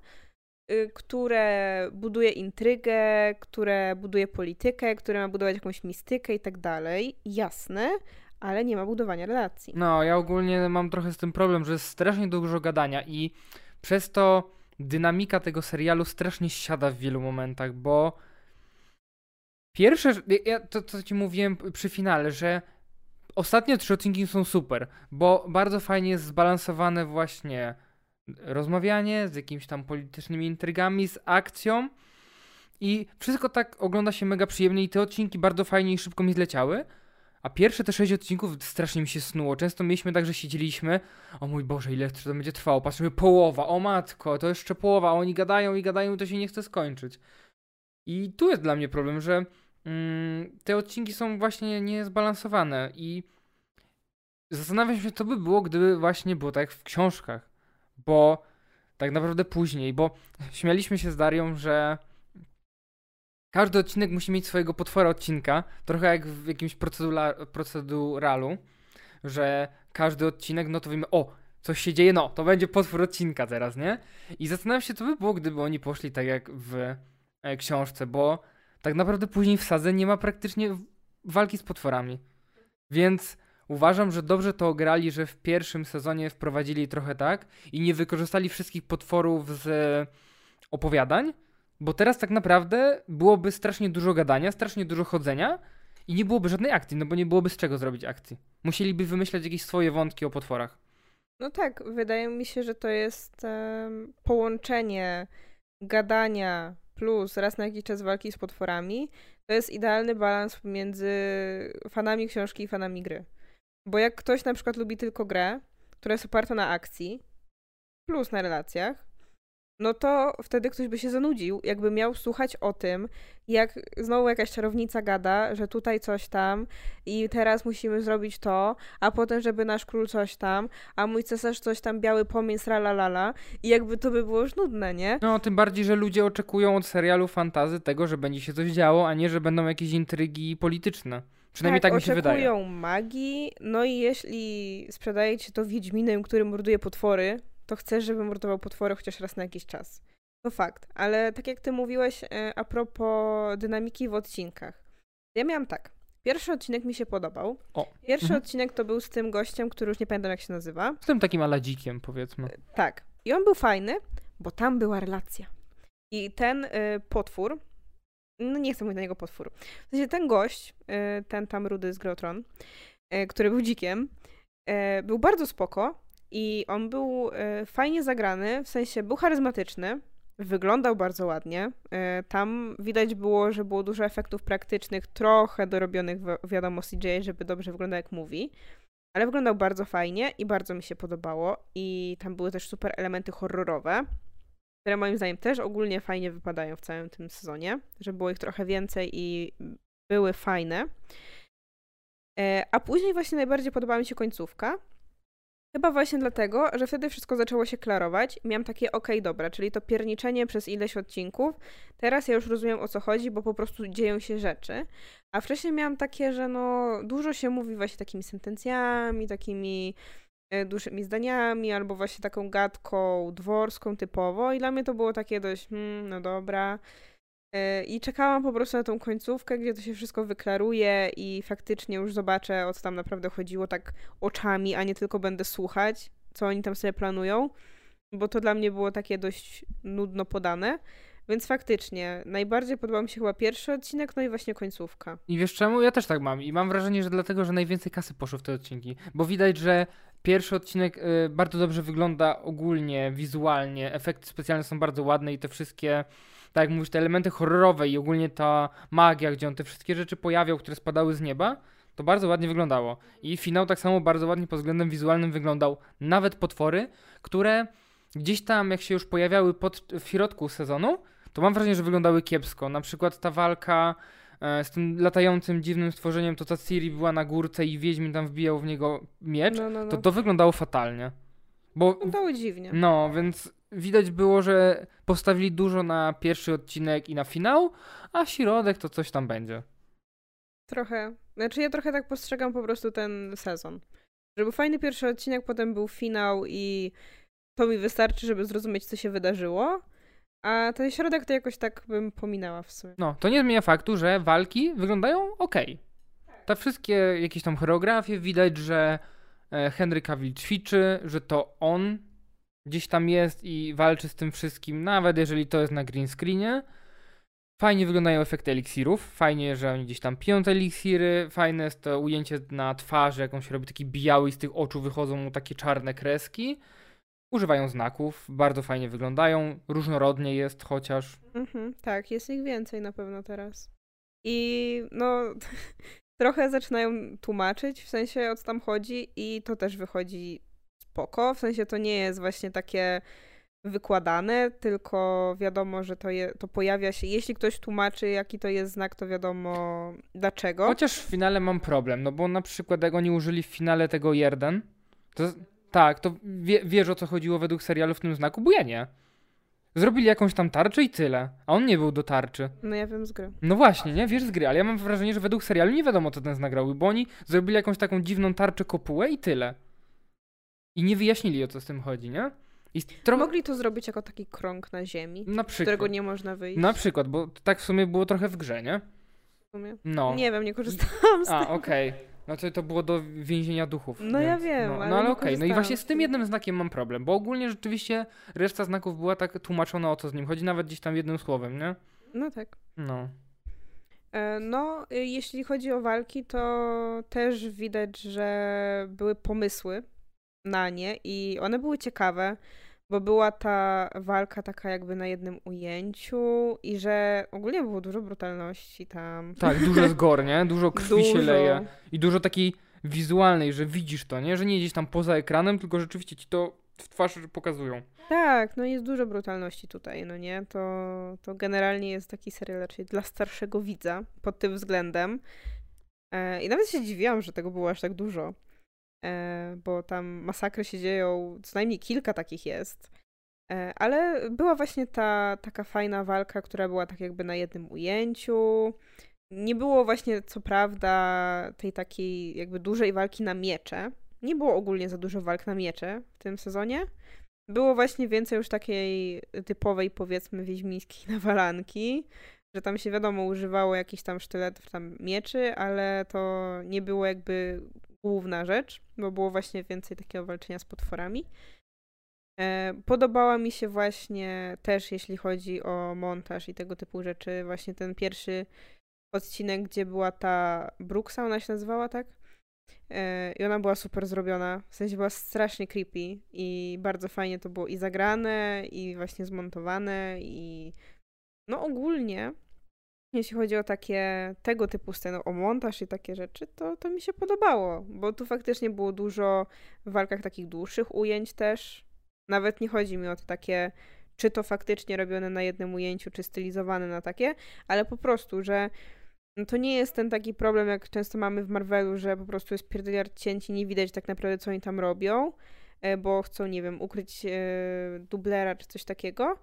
które buduje intrygę, które buduje politykę, które ma budować jakąś mistykę i tak dalej. Jasne, ale nie ma budowania relacji. No, ja ogólnie mam trochę z tym problem, że jest strasznie dużo gadania i przez to dynamika tego serialu strasznie siada w wielu momentach, bo pierwsze, ja to co ci mówiłem przy finale, że ostatnie trzy odcinki są super, bo bardzo fajnie jest zbalansowane właśnie rozmawianie, z jakimiś tam politycznymi intrygami, z akcją. I wszystko tak ogląda się mega przyjemnie i te odcinki bardzo fajnie i szybko mi zleciały. A pierwsze te sześć odcinków strasznie mi się snuło. Często mieliśmy tak, że siedzieliśmy, o mój Boże, ile to będzie trwało? Patrzymy, połowa, o matko, to jeszcze połowa, oni gadają i gadają i to się nie chce skończyć. I tu jest dla mnie problem, że mm, te odcinki są właśnie niezbalansowane i zastanawiam się, co by było, gdyby właśnie było tak jak w książkach bo tak naprawdę później, bo śmialiśmy się z Darią, że każdy odcinek musi mieć swojego potwora odcinka, trochę jak w jakimś proceduralu, że każdy odcinek, no to wiemy, o, coś się dzieje, no, to będzie potwór odcinka teraz, nie? I zastanawiam się, co by było, gdyby oni poszli tak jak w e, książce, bo tak naprawdę później w sadze nie ma praktycznie walki z potworami. Więc Uważam, że dobrze to grali, że w pierwszym sezonie wprowadzili trochę tak i nie wykorzystali wszystkich potworów z opowiadań, bo teraz tak naprawdę byłoby strasznie dużo gadania, strasznie dużo chodzenia i nie byłoby żadnej akcji, no bo nie byłoby z czego zrobić akcji. Musieliby wymyślać jakieś swoje wątki o potworach. No tak, wydaje mi się, że to jest um, połączenie gadania plus raz na jakiś czas walki z potworami. To jest idealny balans pomiędzy fanami książki i fanami gry. Bo jak ktoś na przykład lubi tylko grę, która jest oparta na akcji, plus na relacjach, no to wtedy ktoś by się zanudził, jakby miał słuchać o tym, jak znowu jakaś czarownica gada, że tutaj coś tam i teraz musimy zrobić to, a potem, żeby nasz król coś tam, a mój cesarz coś tam, biały pomięs, la i jakby to by było już nudne, nie? No, tym bardziej, że ludzie oczekują od serialu fantazy tego, że będzie się coś działo, a nie, że będą jakieś intrygi polityczne. Przynajmniej tak, tak mi się wydaje. Oczekują magii, no i jeśli sprzedajecie to Wiedźminem, który morduje potwory, to chcesz, żeby mordował potwory chociaż raz na jakiś czas. To fakt. Ale tak jak ty mówiłeś e, a propos dynamiki w odcinkach. Ja miałam tak. Pierwszy odcinek mi się podobał. O. Pierwszy Mhm. odcinek to był z tym gościem, który już nie pamiętam jak się nazywa. Z tym takim aladzikiem, powiedzmy. Tak. I on był fajny, bo tam była relacja. I ten y, potwór, no nie chcę mówić na niego potwór. W sensie ten gość, y, ten tam rudy z Grotron, y, który był dzikiem, y, był bardzo spoko i on był fajnie zagrany, w sensie był charyzmatyczny, wyglądał bardzo ładnie. Tam widać było, że było dużo efektów praktycznych, trochę dorobionych, wi- wiadomo, CGI, żeby dobrze wyglądał jak mówi. Ale wyglądał bardzo fajnie i bardzo mi się podobało. I tam były też super elementy horrorowe, które moim zdaniem też ogólnie fajnie wypadają w całym tym sezonie, że było ich trochę więcej i były fajne. E, A później właśnie najbardziej podobała mi się końcówka. Chyba właśnie dlatego, że wtedy wszystko zaczęło się klarować. Miałam takie, okej, dobra, czyli to pierniczenie przez ileś odcinków. Teraz ja już rozumiem o co chodzi, bo po prostu dzieją się rzeczy. A wcześniej miałam takie, że no dużo się mówi właśnie takimi sentencjami, takimi e, dużymi zdaniami, albo właśnie taką gadką dworską typowo i dla mnie to było takie dość, hmm, no dobra. E, I czekałam po prostu na tą końcówkę, gdzie to się wszystko wyklaruje i faktycznie już zobaczę, o co tam naprawdę chodziło tak oczami, a nie tylko będę słuchać, co oni tam sobie planują, bo to dla mnie było takie dość nudno podane. Więc faktycznie, najbardziej podobał mi się chyba pierwszy odcinek, no i właśnie końcówka. I wiesz czemu? Ja też tak mam. I mam wrażenie, że dlatego, że najwięcej kasy poszło w te odcinki. Bo widać, że pierwszy odcinek y, bardzo dobrze wygląda ogólnie, wizualnie. Efekty specjalne są bardzo ładne i te wszystkie, tak jak mówisz, te elementy horrorowe i ogólnie ta magia, gdzie on te wszystkie rzeczy pojawiał, które spadały z nieba, to bardzo ładnie wyglądało. I finał tak samo bardzo ładnie pod względem wizualnym wyglądał. Nawet potwory, które gdzieś tam, jak się już pojawiały pod, w środku sezonu, to mam wrażenie, że wyglądały kiepsko. Na przykład ta walka z tym latającym dziwnym stworzeniem, to ta Ciri była na górce i Wiedźmin tam wbijał w niego miecz, No, no, no. to to wyglądało fatalnie. Bo, Wyglądało dziwnie. no, więc widać było, że postawili dużo na pierwszy odcinek i na finał, a środek to coś tam będzie. Trochę. Znaczy ja trochę tak postrzegam po prostu ten sezon. Że był fajny pierwszy odcinek, potem był finał i to mi wystarczy, żeby zrozumieć, co się wydarzyło. A ten środek to jakoś tak bym pominęła w sumie. No, to nie zmienia faktu, że walki wyglądają ok. Te wszystkie jakieś tam choreografie, widać, że e, Henry Cavill ćwiczy, że to on gdzieś tam jest i walczy z tym wszystkim, nawet jeżeli to jest na green screenie. Fajnie wyglądają efekty eliksirów, fajnie, że oni gdzieś tam piją te eliksiry, fajne jest to ujęcie na twarzy, jak on się robi taki biały i z tych oczu wychodzą mu takie czarne kreski. Używają znaków, bardzo fajnie wyglądają, różnorodnie jest chociaż. Mhm, tak, jest ich więcej na pewno teraz. I no, *laughs* trochę zaczynają tłumaczyć, w sensie o co tam chodzi i to też wychodzi spoko, w sensie to nie jest właśnie takie wykładane, tylko wiadomo, że to, je, to pojawia się, jeśli ktoś tłumaczy jaki to jest znak, to wiadomo dlaczego. Chociaż w finale mam problem, no bo na przykład jak oni użyli w finale tego Jerden, to tak, to wie, wiesz o co chodziło według serialu w tym znaku, bo ja nie. Zrobili jakąś tam tarczę i tyle, a on nie był do tarczy. No ja wiem z gry. No właśnie, nie? Wiesz z gry, ale ja mam wrażenie, że według serialu nie wiadomo co ten znak robił, bo oni zrobili jakąś taką dziwną tarczę kopułę i tyle. I nie wyjaśnili o co z tym chodzi, nie? I trochę... Mogli to zrobić jako taki krąg na ziemi, Na z przykład. którego nie można wyjść. Na przykład, bo tak w sumie było trochę w grze, nie? w sumie. No. Nie wiem, nie korzystałam z A, tego. okej. No to to było do więzienia duchów. No ja wiem, No, ale no ale okej, no i właśnie z tym jednym znakiem mam problem, bo ogólnie rzeczywiście reszta znaków była tak tłumaczona o co z nim chodzi, nawet gdzieś tam jednym słowem, nie? No tak. No. E, No, y, jeśli chodzi o walki, to też widać, że były pomysły na nie i one były ciekawe, bo była ta walka taka jakby na jednym ujęciu i że ogólnie było dużo brutalności tam. Tak, dużo z gor, nie? Dużo krwi się Dużo. leje. I dużo takiej wizualnej, że widzisz to, nie? Że nie gdzieś tam poza ekranem, tylko rzeczywiście ci to w twarz pokazują. Tak, no jest dużo brutalności tutaj, no nie? To, to generalnie jest taki serial raczej dla starszego widza pod tym względem. E, I nawet się dziwiłam, że tego było aż tak dużo. E, bo tam masakry się dzieją, co najmniej kilka takich jest. E, ale była właśnie ta taka fajna walka, która była tak jakby na jednym ujęciu. Nie było właśnie, co prawda, tej takiej jakby dużej walki na miecze. Nie było ogólnie za dużo walk na miecze w tym sezonie. Było właśnie więcej już takiej typowej, powiedzmy, wiedźmińskiej *laughs* nawalanki. że tam się wiadomo używało jakichś tam sztyletów, tam mieczy, ale to nie było jakby główna rzecz, bo było właśnie więcej takiego walczenia z potworami. E, podobała mi się właśnie też, jeśli chodzi o montaż i tego typu rzeczy, właśnie ten pierwszy odcinek, gdzie była ta Brooksa, ona się nazywała, tak? E, I ona była super zrobiona, w sensie była strasznie creepy i bardzo fajnie to było i zagrane, i właśnie zmontowane, i no ogólnie, jeśli chodzi o takie tego typu sceny, o montaż i takie rzeczy, to, to mi się podobało, bo tu faktycznie było dużo w walkach takich dłuższych ujęć też. Nawet nie chodzi mi o to takie, czy to faktycznie robione na jednym ujęciu, czy stylizowane na takie, ale po prostu, że no to nie jest ten taki problem, jak często mamy w Marvelu, że po prostu jest pierdoliard cięci, nie widać tak naprawdę, co oni tam robią, e, bo chcą, nie wiem, ukryć e, dublera czy coś takiego.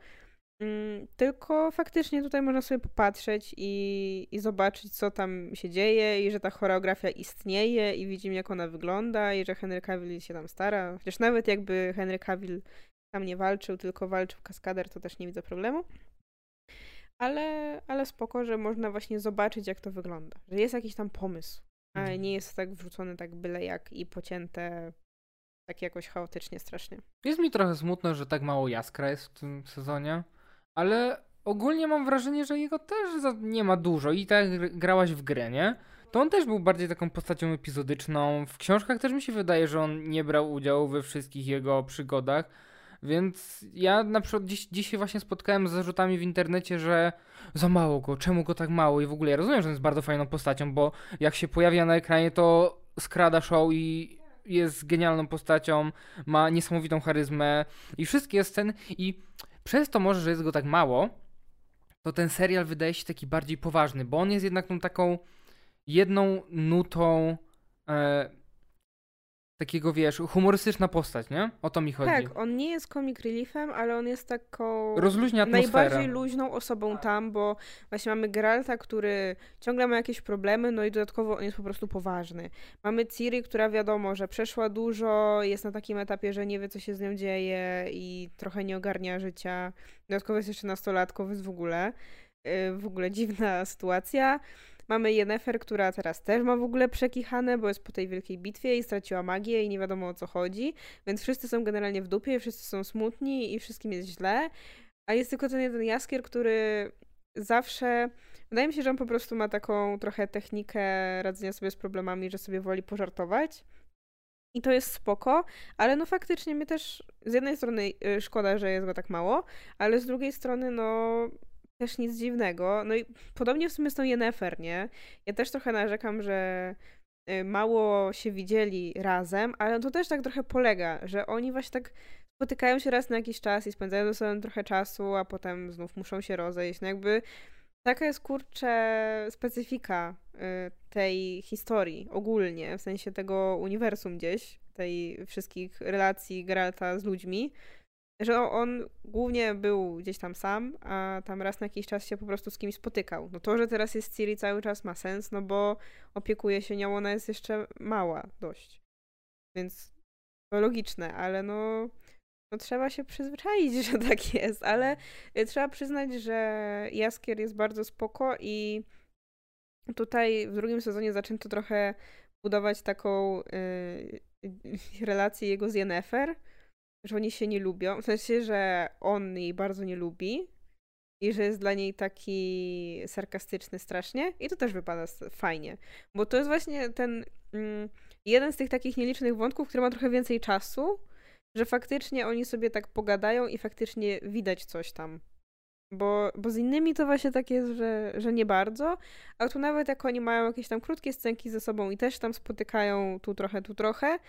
Mm, tylko faktycznie tutaj można sobie popatrzeć i, i zobaczyć, co tam się dzieje, i że ta choreografia istnieje, i widzimy, jak ona wygląda, i że Henry Cavill się tam stara. Chociaż nawet jakby Henry Cavill tam nie walczył, tylko walczył kaskader, to też nie widzę problemu. Ale, ale spoko, że można właśnie zobaczyć, jak to wygląda. Że jest jakiś tam pomysł, ale mhm. nie jest tak wrzucony tak byle jak i pocięte tak jakoś chaotycznie strasznie. Jest mi trochę smutno, że tak mało jaskra jest w tym sezonie ale ogólnie mam wrażenie, że jego też nie ma dużo i tak grałaś w grę, nie? To on też był bardziej taką postacią epizodyczną. W książkach też mi się wydaje, że on nie brał udziału we wszystkich jego przygodach. Więc ja na przykład dziś, dzisiaj właśnie spotkałem z zarzutami w internecie, że za mało go, czemu go tak mało i w ogóle ja rozumiem, że on jest bardzo fajną postacią, bo jak się pojawia na ekranie, to skrada show i jest genialną postacią, ma niesamowitą charyzmę i wszystkie sceny i przez to może, że jest go tak mało, to ten serial wydaje się taki bardziej poważny, bo on jest jednak tą taką jedną nutą e, takiego, wiesz, humorystyczna postać, nie? O to mi chodzi. Tak, on nie jest comic reliefem, ale on jest taką Rozluźnia najbardziej luźną osobą tam, bo właśnie mamy Geralta, który ciągle ma jakieś problemy, no i dodatkowo on jest po prostu poważny. Mamy Ciri, która wiadomo, że przeszła dużo, jest na takim etapie, że nie wie, co się z nią dzieje i trochę nie ogarnia życia. Dodatkowo jest jeszcze nastolatką, więc w ogóle, y, w ogóle dziwna sytuacja. Mamy Yennefer, która teraz też ma w ogóle przekichane, bo jest po tej wielkiej bitwie i straciła magię i nie wiadomo o co chodzi, więc wszyscy są generalnie w dupie, wszyscy są smutni i wszystkim jest źle. A jest tylko ten jeden jaskier, który zawsze. Wydaje mi się, że on po prostu ma taką trochę technikę radzenia sobie z problemami, że sobie woli pożartować. I to jest spoko, ale no faktycznie mnie też z jednej strony y, szkoda, że jest go tak mało, ale z drugiej strony no też nic dziwnego. No i podobnie w sumie z tą Yennefer, nie? Ja też trochę narzekam, że y, mało się widzieli razem, ale to też tak trochę polega, że oni właśnie tak spotykają się raz na jakiś czas i spędzają ze sobą trochę czasu, a potem znów muszą się rozejść. No jakby taka jest kurczę specyfika y, tej historii ogólnie, w sensie tego uniwersum gdzieś, tej wszystkich relacji Geralta z ludźmi, że on głównie był gdzieś tam sam, a tam raz na jakiś czas się po prostu z kimś spotykał. No to, że teraz jest Ciri cały czas ma sens, no bo opiekuje się nią, ona jest jeszcze mała dość. Więc to logiczne, ale no, no trzeba się przyzwyczaić, *laughs* że tak jest, ale trzeba przyznać, że Jaskier jest bardzo spoko i tutaj w drugim sezonie zaczęto trochę budować taką y, relację jego z Yennefer, że oni się nie lubią. W sensie, że on jej bardzo nie lubi i że jest dla niej taki sarkastyczny strasznie. I to też wypada fajnie. Bo to jest właśnie ten mm, jeden z tych takich nielicznych wątków, który ma trochę więcej czasu, że faktycznie oni sobie tak pogadają i faktycznie widać coś tam. Bo, bo z innymi to właśnie tak jest, że, że nie bardzo. A tu nawet jak oni mają jakieś tam krótkie scenki ze sobą i też tam spotykają tu trochę, tu trochę,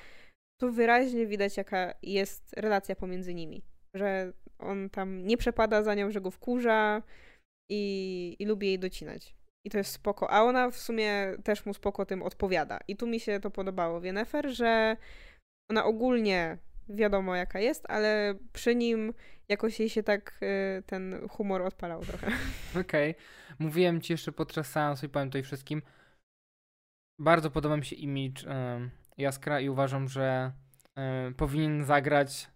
to wyraźnie widać, jaka jest relacja pomiędzy nimi. Że on tam nie przepada za nią, że go wkurza i, i lubi jej docinać. I to jest spoko. A ona w sumie też mu spoko tym odpowiada. I tu mi się to podobało w Yennefer, że ona ogólnie wiadomo jaka jest, ale przy nim jakoś jej się tak y, ten humor odpalał trochę. *laughs* Okej. Okay. Mówiłem ci jeszcze podczas seansu i powiem tutaj wszystkim. Bardzo podoba mi się image Jaskra i uważam, że y, powinien zagrać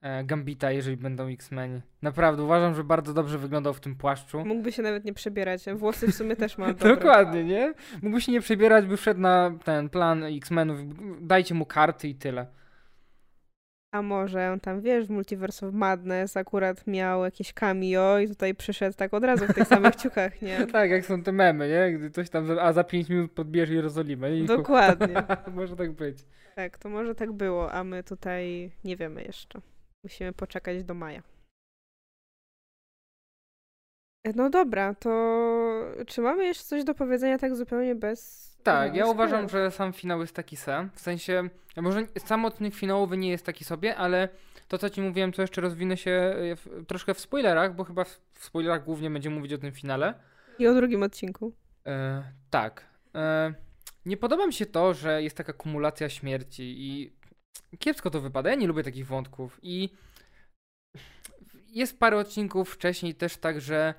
e, Gambita, jeżeli będą X-Meni. Naprawdę, uważam, że bardzo dobrze wyglądał w tym płaszczu. Mógłby się nawet nie przebierać. Włosy w sumie też ma *laughs* dobre. Dokładnie, nie? Mógłby się nie przebierać, by wszedł na ten plan X-Menów. Dajcie mu karty i tyle. A może on tam, wiesz, w Multiverse of Madness akurat miał jakieś cameo i tutaj przyszedł tak od razu w tych samych *laughs* ciuchach, nie? tak, jak są te memy, nie? Gdy coś tam, a za 5 minut podbierz Jerozolimę. I Dokładnie. *laughs* może tak być. Tak, to może tak było, a my tutaj nie wiemy jeszcze. Musimy poczekać do maja. No dobra, to czy mamy jeszcze coś do powiedzenia tak zupełnie bez. Tak, ja uważam, że sam finał jest taki se. W sensie, może sam odcinek finałowy nie jest taki sobie, ale to, co ci mówiłem, to jeszcze rozwinę się e, w, troszkę w spoilerach, bo chyba w, w spoilerach głównie będziemy mówić o tym finale. I o drugim odcinku. E, tak. E, nie podoba mi się to, że jest taka kumulacja śmierci i kiepsko to wypada. Ja nie lubię takich wątków i jest parę odcinków wcześniej też tak, że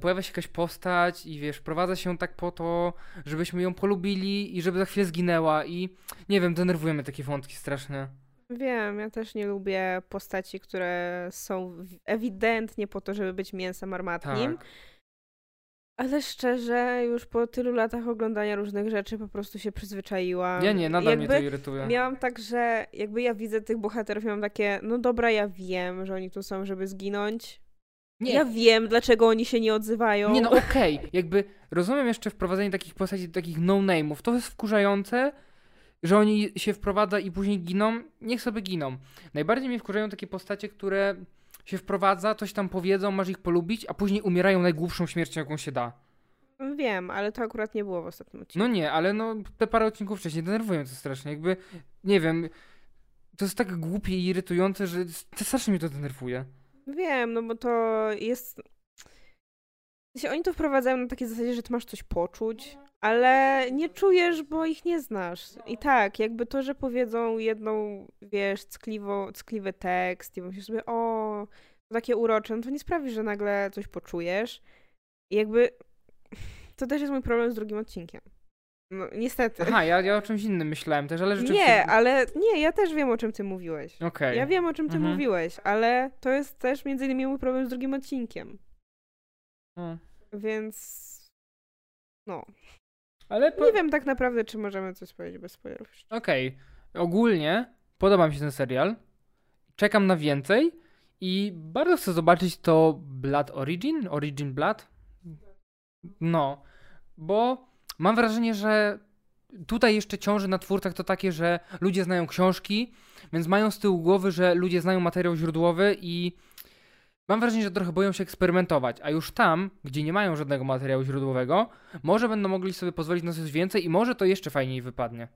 pojawia się jakaś postać i wiesz, prowadza się tak po to, żebyśmy ją polubili i żeby za chwilę zginęła i nie wiem, denerwują mnie takie wątki straszne. Wiem, ja też nie lubię postaci, które są ewidentnie po to, żeby być mięsem armatnim. Tak. Ale szczerze, już po tylu latach oglądania różnych rzeczy po prostu się przyzwyczaiłam. Ja nie, nadal mnie Jakby to irytuje. Miałam tak, że jakby ja widzę tych bohaterów, miałam takie, no dobra, ja wiem, że oni tu są, żeby zginąć. Nie, Ja wiem, dlaczego oni się nie odzywają. Nie no *laughs* okej, jakby rozumiem jeszcze wprowadzenie takich postaci, takich no-name'ów, to jest wkurzające, że oni się wprowadza i później giną, niech sobie giną. Najbardziej mnie wkurzają takie postacie, które się wprowadza, coś tam powiedzą, masz ich polubić, a później umierają najgłupszą śmiercią, jaką się da. Wiem, ale to akurat nie było w ostatnim odcinku. No nie, ale no te parę odcinków wcześniej denerwują to strasznie, jakby, nie wiem, to jest tak głupie i irytujące, że strasznie mnie to denerwuje. Wiem, no bo to jest... Oni to wprowadzają na takiej zasadzie, że ty masz coś poczuć, ale nie czujesz, bo ich nie znasz. I tak, jakby to, że powiedzą jedną, wiesz, ckliwo, ckliwy tekst i myślisz sobie, o, to takie urocze, no to nie sprawi, że nagle coś poczujesz. I jakby to też jest mój problem z drugim odcinkiem. No, niestety. Aha, ja, ja o czymś innym myślałem też, ale rzeczywiście... Nie, ale nie, ja też wiem, o czym ty mówiłeś. Okej. Ja wiem, o czym ty Mhm. mówiłeś, ale to jest też między innymi mój problem z drugim odcinkiem. No. Więc. No. Ale po... Nie wiem tak naprawdę, czy możemy coś powiedzieć bez spoilerów. Okej, ogólnie podoba mi się ten serial. Czekam na więcej i bardzo chcę zobaczyć to Blood Origin, Origin Blood. No, bo mam wrażenie, że tutaj jeszcze ciąży na twórcach to takie, że ludzie znają książki, więc mają z tyłu głowy, że ludzie znają materiał źródłowy i mam wrażenie, że trochę boją się eksperymentować, a już tam, gdzie nie mają żadnego materiału źródłowego, może będą mogli sobie pozwolić na coś więcej i może to jeszcze fajniej wypadnie.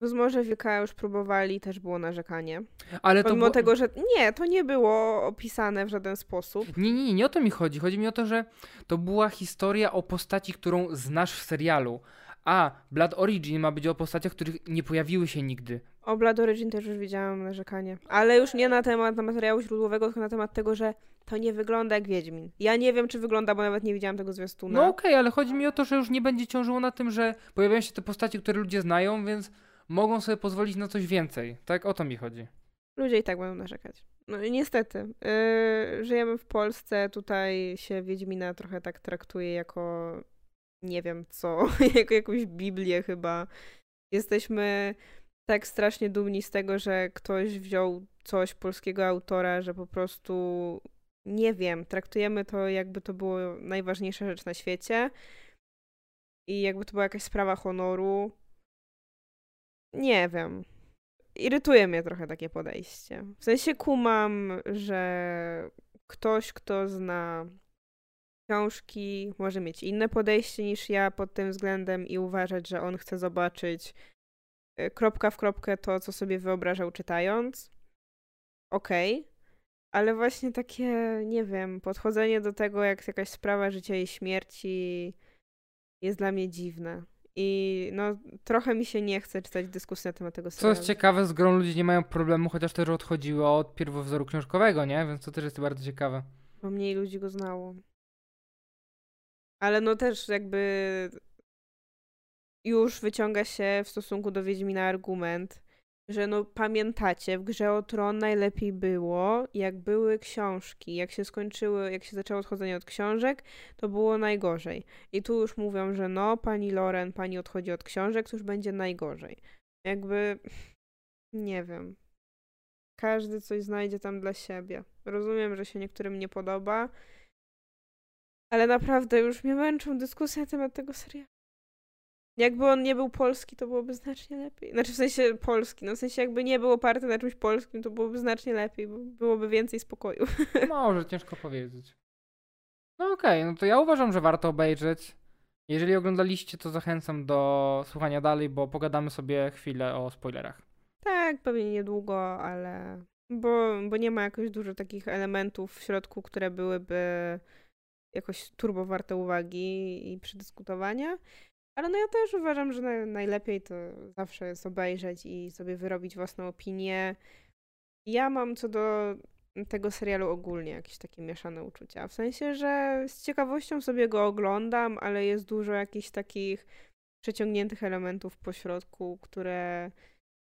W Zmorze Wilka już próbowali, też było narzekanie. Ale to Pomimo było... tego, że nie, to nie było opisane w żaden sposób. Nie, nie, nie, nie o to mi chodzi. Chodzi mi o to, że to była historia o postaci, którą znasz w serialu. A Blood Origin ma być o postaciach, których nie pojawiły się nigdy. O Blood Origin też już widziałam narzekanie. Ale już nie na temat materiału źródłowego, tylko na temat tego, że to nie wygląda jak Wiedźmin. Ja nie wiem, czy wygląda, bo nawet nie widziałam tego zwiastuna. No okej, ale chodzi mi o to, że już nie będzie ciążyło na tym, że pojawiają się te postaci, które ludzie znają, więc mogą sobie pozwolić na coś więcej. Tak o to mi chodzi. Ludzie i tak będą narzekać. No i niestety. Yy, żyjemy w Polsce, tutaj się Wiedźmina trochę tak traktuje jako nie wiem co, *laughs* jako jakąś Biblię chyba. Jesteśmy tak strasznie dumni z tego, że ktoś wziął coś polskiego autora, że po prostu nie wiem, traktujemy to jakby to było najważniejsza rzecz na świecie i jakby to była jakaś sprawa honoru. Nie wiem irytuje mnie trochę takie podejście. W sensie kumam, że ktoś, kto zna książki, może mieć inne podejście niż ja pod tym względem i uważać, że on chce zobaczyć y, kropka w kropkę to, co sobie wyobrażał czytając. Okej. Ale właśnie takie, nie wiem, podchodzenie do tego, jak jakaś sprawa życia i śmierci jest dla mnie dziwne. I no, trochę mi się nie chce czytać dyskusji na temat tego Co serialu. jest ciekawe, z grą ludzie nie mają problemu, chociaż też odchodziły od pierwowzoru książkowego, nie? Więc to też jest bardzo ciekawe. Bo mniej ludzi go znało. Ale no też jakby już wyciąga się w stosunku do Wiedźmina argument, że no pamiętacie, w Grze o Tron najlepiej było, jak były książki, jak się skończyły, jak się zaczęło odchodzenie od książek, to było najgorzej. I tu już mówią, że no, pani Loren, pani odchodzi od książek, to już będzie najgorzej. Jakby, nie wiem. Każdy coś znajdzie tam dla siebie. Rozumiem, że się niektórym nie podoba, ale naprawdę już mnie męczą dyskusje na temat tego serialu. Jakby on nie był polski, to byłoby znacznie lepiej. Znaczy w sensie polski, no w sensie jakby nie był oparty na czymś polskim, to byłoby znacznie lepiej, bo byłoby więcej spokoju. Może, ciężko powiedzieć. No okej, okay, no to ja uważam, że warto obejrzeć. Jeżeli oglądaliście, to zachęcam do słuchania dalej, bo pogadamy sobie chwilę o spoilerach. Tak, pewnie niedługo, ale. Bo, bo nie ma jakoś dużo takich elementów w środku, które byłyby jakoś turbo warte uwagi i przedyskutowania. Ale no ja też uważam, że najlepiej to zawsze jest obejrzeć i sobie wyrobić własną opinię. Ja mam co do tego serialu ogólnie jakieś takie mieszane uczucia. W sensie, że z ciekawością sobie go oglądam, ale jest dużo jakichś takich przeciągniętych elementów po środku, które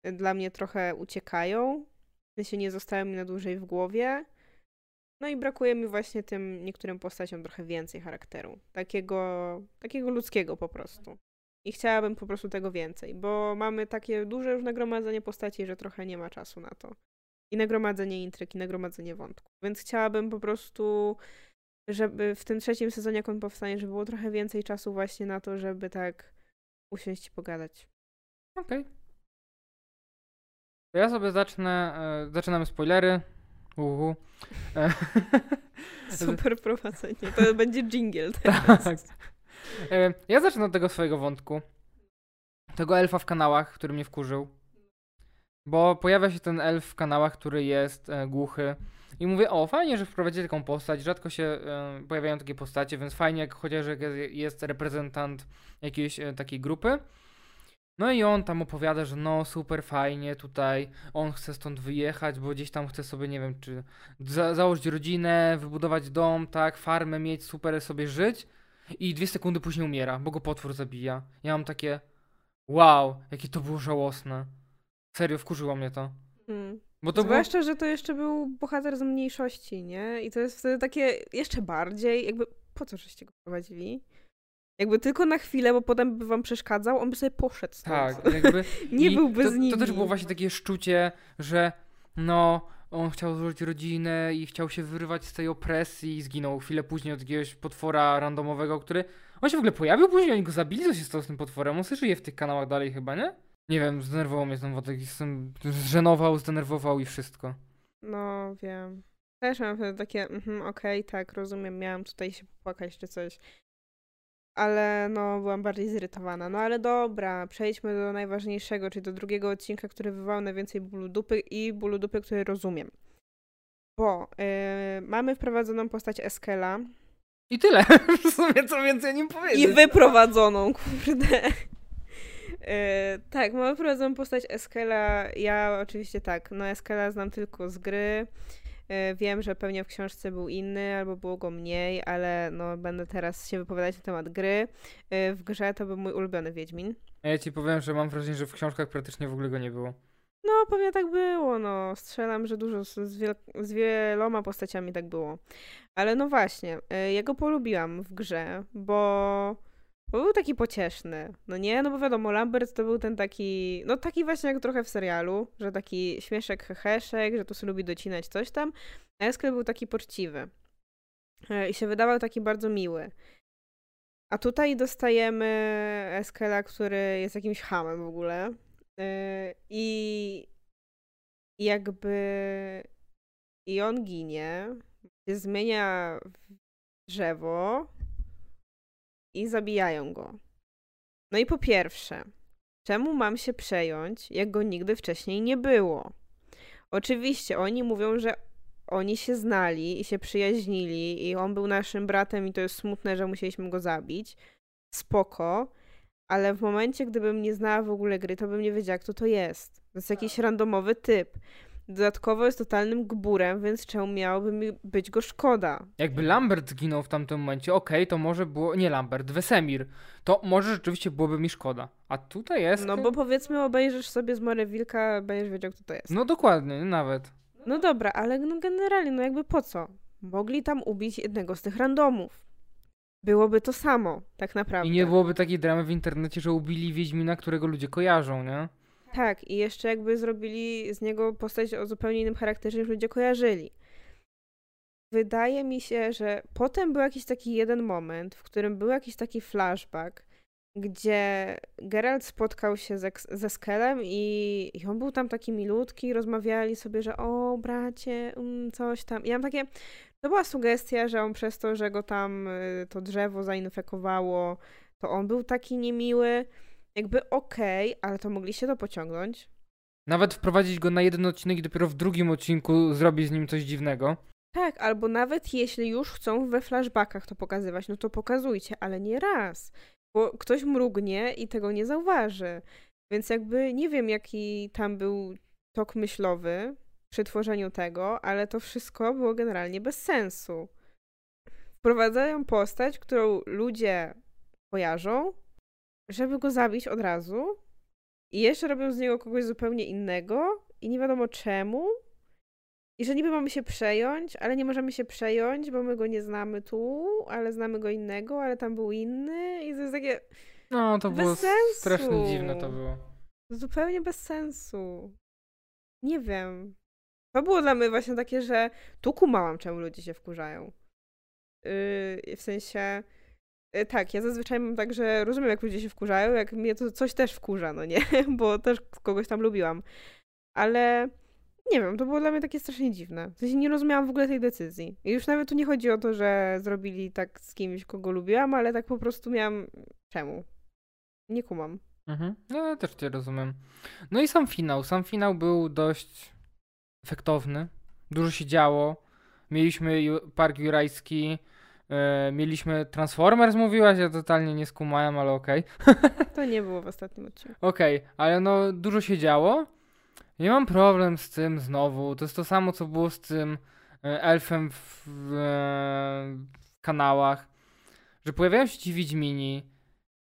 dla mnie trochę uciekają. W sensie nie zostają mi na dłużej w głowie. No i brakuje mi właśnie tym niektórym postaciom trochę więcej charakteru. Takiego, takiego ludzkiego po prostu. I chciałabym po prostu tego więcej, bo mamy takie duże już nagromadzenie postaci, że trochę nie ma czasu na to. I nagromadzenie intryg, i nagromadzenie wątków. Więc chciałabym po prostu, żeby w tym trzecim sezonie, jak on powstanie, żeby było trochę więcej czasu właśnie na to, żeby tak usiąść i pogadać. Okej. Okay. Ja sobie zacznę, e, zaczynamy spoilery. Uhu. *laughs* Super prowadzenie. To będzie jingle *laughs* teraz. Tak. E, ja zacznę od tego swojego wątku. Tego elfa w kanałach, który mnie wkurzył. Bo pojawia się ten elf w kanałach, który jest e, głuchy. I mówię, o fajnie, że wprowadzili taką postać. Rzadko się e, pojawiają takie postacie, więc fajnie, jak chociaż jest reprezentant jakiejś e, takiej grupy. No i on tam opowiada, że no super fajnie tutaj, on chce stąd wyjechać, bo gdzieś tam chce sobie, nie wiem, czy za założyć rodzinę, wybudować dom, tak, farmę mieć, super sobie żyć i dwie sekundy później umiera, bo go potwór zabija. Ja mam takie, wow, jakie to było żałosne. Serio, wkurzyło mnie to. Hmm. Bo to Zwłaszcza, było... że to jeszcze był bohater z mniejszości, nie? I to jest wtedy takie jeszcze bardziej, jakby po co żeście go prowadzili? Jakby tylko na chwilę, bo potem by wam przeszkadzał, on by sobie poszedł stąd. Tak, jakby... *laughs* nie byłby to, z nim. To też było właśnie takie szczucie, że no, on chciał złożyć rodzinę i chciał się wyrwać z tej opresji i zginął chwilę później od jakiegoś potwora randomowego, który... On się w ogóle pojawił później, oni go zabili, co się stało z tym potworem? On sobie żyje w tych kanałach dalej chyba, nie? Nie wiem, zdenerwował mnie ten wątek, jestem... zżenował, zdenerwował i wszystko. No, wiem. Też mam wtedy takie, mhm, okej, okay, tak, rozumiem, miałam tutaj się popłakać czy coś ale no byłam bardziej zirytowana. No ale dobra, przejdźmy do najważniejszego, czyli do drugiego odcinka, który wywołał najwięcej bólu dupy i bólu dupy, który rozumiem. Bo yy, mamy wprowadzoną postać Eskela. I tyle. *laughs* W sumie co więcej nim powiedzieć. I wyprowadzoną, kurde. Yy, *laughs* tak, mamy wprowadzoną postać Eskela. Ja oczywiście tak, no Eskela znam tylko z gry. E, wiem, że pewnie w książce był inny, albo było go mniej, ale no będę teraz się wypowiadać na temat gry. E, w grze to był mój ulubiony Wiedźmin. Ja ci powiem, że mam wrażenie, że w książkach praktycznie w ogóle go nie było. No, pewnie tak było, no. Strzelam, że dużo z, z, z wieloma postaciami tak było. Ale no właśnie, e, ja go polubiłam w grze, bo był taki pocieszny. No nie, no bo wiadomo, Lambert to był ten taki, no taki właśnie jak trochę w serialu, że taki śmieszek, heheszek, że tu sobie lubi docinać coś tam. A Eskel był taki poczciwy. E, I się wydawał taki bardzo miły. A tutaj dostajemy Eskela, który jest jakimś hamem w ogóle. E, I jakby i on ginie, się zmienia w drzewo, i zabijają go. No i po pierwsze, czemu mam się przejąć, jak go nigdy wcześniej nie było? Oczywiście oni mówią, że oni się znali i się przyjaźnili i on był naszym bratem i to jest smutne, że musieliśmy go zabić. Spoko, ale w momencie, gdybym nie znała w ogóle gry, to bym nie wiedziała, kto to jest. To jest jakiś randomowy typ. Dodatkowo jest totalnym gburem, więc czemu miałoby mi być go szkoda? Jakby Lambert zginął w tamtym momencie, okej, to może było. Nie Lambert, Wesemir. To może rzeczywiście byłoby mi szkoda. A tutaj jest. No bo powiedzmy obejrzysz sobie z Mory Wilka, będziesz wiedział kto to jest. No dokładnie, nawet. No dobra, ale no generalnie, no jakby po co? Mogli tam ubić jednego z tych randomów. Byłoby to samo, tak naprawdę. I nie byłoby takiej dramy w internecie, że ubili Wiedźmina, którego ludzie kojarzą, nie? Tak, i jeszcze jakby zrobili z niego postać o zupełnie innym charakterze niż ludzie kojarzyli. Wydaje mi się, że potem był jakiś taki jeden moment, w którym był jakiś taki flashback, gdzie Geralt spotkał się ze, ze Skelem i, i on był tam taki milutki, rozmawiali sobie, że o bracie, um, coś tam. I ja mam takie, to była sugestia, że on przez to, że go tam y, to drzewo zainfekowało, to on był taki niemiły. Jakby okej, okay, ale to mogli się to pociągnąć. Nawet wprowadzić go na jeden odcinek i dopiero w drugim odcinku zrobić z nim coś dziwnego. Tak, albo nawet jeśli już chcą we flashbackach to pokazywać, no to pokazujcie, ale nie raz. Bo ktoś mrugnie i tego nie zauważy. Więc jakby nie wiem, jaki tam był tok myślowy przy tworzeniu tego, ale to wszystko było generalnie bez sensu. Wprowadzają postać, którą ludzie kojarzą, żeby go zabić od razu i jeszcze robią z niego kogoś zupełnie innego i nie wiadomo czemu. I że niby mamy się przejąć, ale nie możemy się przejąć, bo my go nie znamy tu, ale znamy go innego, ale tam był inny i to jest takie No, to bez było sensu. strasznie dziwne to było. Zupełnie bez sensu. Nie wiem. To było dla mnie właśnie takie, że tu kumałam, czemu ludzie się wkurzają. Yy, w sensie tak, ja zazwyczaj mam tak, że rozumiem, jak ludzie się wkurzają, jak mnie to coś też wkurza, no nie? *laughs* Bo też kogoś tam lubiłam. Ale nie wiem, to było dla mnie takie strasznie dziwne. W sensie nie rozumiałam w ogóle tej decyzji. I już nawet tu nie chodzi o to, że zrobili tak z kimś, kogo lubiłam, ale tak po prostu miałam... Czemu? Nie kumam. Mhm. No ja też cię rozumiem. No i sam finał. Sam finał był dość efektowny. Dużo się działo. Mieliśmy Park Jurajski, E, mieliśmy Transformers, mówiłaś, ja totalnie nie skumałem, ale okej. Okay. *laughs* To nie było w ostatnim odcinku. Okej, okay, ale no dużo się działo. Nie mam problem z tym znowu. To jest to samo, co było z tym e, elfem w, w, w kanałach. Że pojawiają się ci Wiedźmini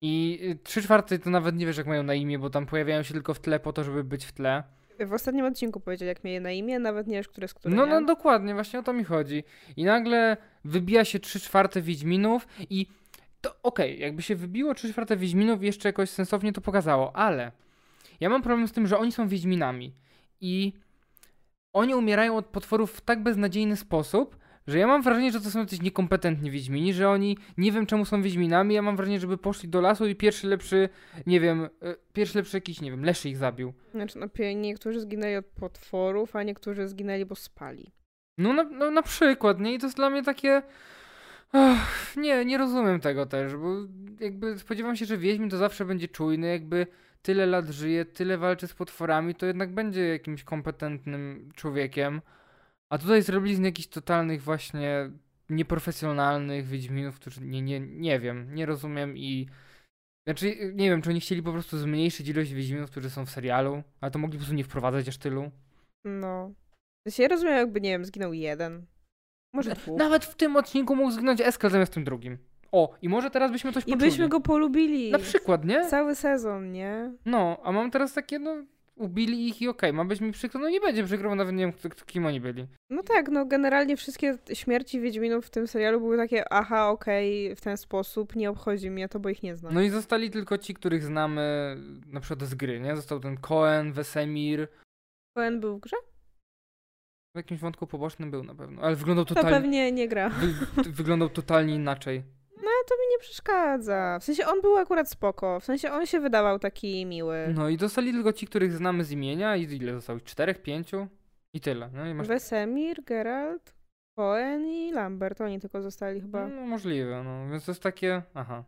i trzy czwarte to nawet nie wiesz jak mają na imię, bo tam pojawiają się tylko w tle po to, żeby być w tle. W ostatnim odcinku powiedział, jak mieli na imię, nawet nie wiesz, które z którym. No, no dokładnie, właśnie o to mi chodzi. I nagle wybija się 3 czwarte Wiedźminów i to okej, okay, jakby się wybiło 3 czwarte Wiedźminów jeszcze jakoś sensownie to pokazało, ale ja mam problem z tym, że oni są Wiedźminami i oni umierają od potworów w tak beznadziejny sposób, że ja mam wrażenie, że to są jacyś niekompetentni Wiedźmini, że oni nie wiem czemu są Wiedźminami, ja mam wrażenie, żeby poszli do lasu i pierwszy lepszy, nie wiem, e, pierwszy lepszy jakiś, nie wiem, leszy ich zabił. Znaczy, no, niektórzy zginęli od potworów, a niektórzy zginęli, bo spali. No na, no, na przykład, nie? I to jest dla mnie takie... Ach, nie, nie rozumiem tego też, bo jakby spodziewam się, że Wiedźmin to zawsze będzie czujny, jakby tyle lat żyje, tyle walczy z potworami, to jednak będzie jakimś kompetentnym człowiekiem. A tutaj zrobili z jakichś totalnych właśnie nieprofesjonalnych Wiedźminów, którzy nie, nie, nie wiem, nie rozumiem i znaczy nie wiem, czy oni chcieli po prostu zmniejszyć ilość Wiedźminów, którzy są w serialu, ale to mogli po prostu nie wprowadzać aż tylu. No. Znaczy ja rozumiem, jakby, nie wiem, zginął jeden. Może dwóch. Nawet w tym odcinku mógł zginąć Eskel zamiast w tym drugim. O, i może teraz byśmy coś poczuli. I byśmy go polubili. Na przykład, nie? Cały sezon, nie? No, a mam teraz takie, no, ubili ich i okej, okay, ma być mi przykro, no nie będzie przykro, bo nawet nie wiem, kim oni byli. No tak, no generalnie wszystkie śmierci Wiedźminów w tym serialu były takie, aha, okej, okay, w ten sposób, nie obchodzi mnie to, bo ich nie znam. No i zostali tylko ci, których znamy na przykład z gry, nie? Został ten Cohen, Wesemir. Cohen był w grze? W jakimś wątku pobocznym był na pewno, ale wyglądał totalnie... To pewnie nie gra. Wy, wyglądał totalnie inaczej. No to mi nie przeszkadza. W sensie on był akurat spoko. W sensie on się wydawał taki miły. No i dostali tylko ci, których znamy z imienia i ile zostało? Czterech, pięciu? I tyle. No i masz... Wesemir, Geralt, Cohen i Lambert. Oni tylko zostali chyba. No możliwe, no. Więc to jest takie... Aha.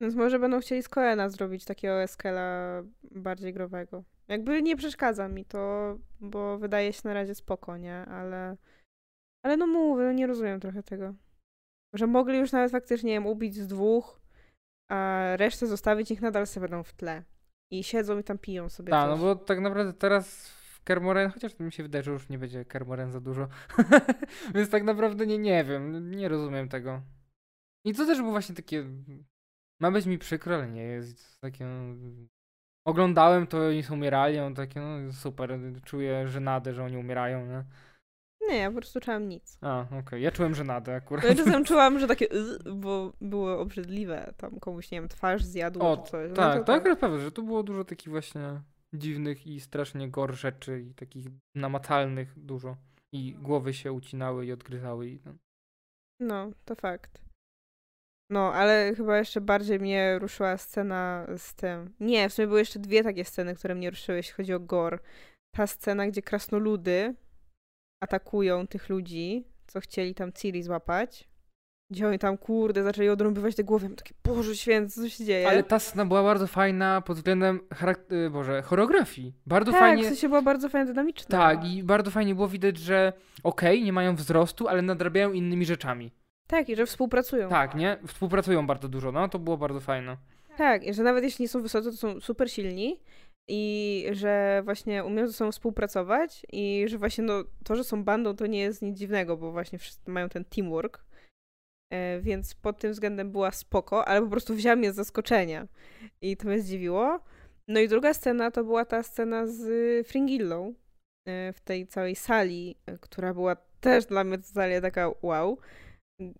Więc może będą chcieli z Coena zrobić takiego Eskela bardziej growego. Jakby nie przeszkadza mi to, bo wydaje się na razie spoko, nie? Ale... Ale no mówię, no nie rozumiem trochę tego. Że mogli już nawet faktycznie, nie wiem, ubić z dwóch, a resztę zostawić, ich nadal sobie będą w tle. I siedzą i tam piją sobie Tak, no bo tak naprawdę teraz w Kermoren, chociaż mi się wydaje, że już nie będzie Kermoren za dużo. *laughs* Więc tak naprawdę nie, nie wiem, nie rozumiem tego. I to też było właśnie takie, ma być mi przykro, ale nie jest takie, oglądałem to, oni są umierali, on takie, no super, czuję żenadę, że oni umierają, nie? Nie, ja po prostu czułam nic. A, okej, ja czułem żenadę akurat. Ja czasem *laughs* czułam, że takie bo było obrzydliwe. Tam komuś, nie wiem, twarz zjadło O, czy coś. No Tak, akurat prawda, że tu było dużo takich właśnie dziwnych i strasznie gor rzeczy i takich namacalnych dużo. I głowy się ucinały i odgryzały i no. No, to fakt. No, ale chyba jeszcze bardziej mnie ruszyła scena z tym. Nie, w sumie były jeszcze dwie takie sceny, które mnie ruszyły, jeśli chodzi o gore. Ta scena, gdzie krasnoludy atakują tych ludzi, co chcieli tam Ciri złapać. Gdzie oni tam, kurde, zaczęli odrąbywać te głowy. Ja Takie, Boże święty, co się dzieje? Ale ta scena była bardzo fajna pod względem charak- y, Boże, choreografii. Bardzo tak, fajnie. w sensie była bardzo fajna, dynamiczna. Tak, i bardzo fajnie było widać, że okej, nie mają wzrostu, ale nadrabiają innymi rzeczami. Tak, i że współpracują. Tak, nie? Współpracują bardzo dużo, no to było bardzo fajne. Tak, i że nawet jeśli nie są wysocy, to są super silni i że właśnie umieją ze sobą współpracować i że właśnie no, to, że są bandą, to nie jest nic dziwnego, bo właśnie wszyscy mają ten teamwork. E, więc pod tym względem była spoko, ale po prostu wzięła mnie z zaskoczenia i to mnie zdziwiło. No i druga scena to była ta scena z Fringillą e, w tej całej sali, e, która była też dla mnie totalnie taka wow,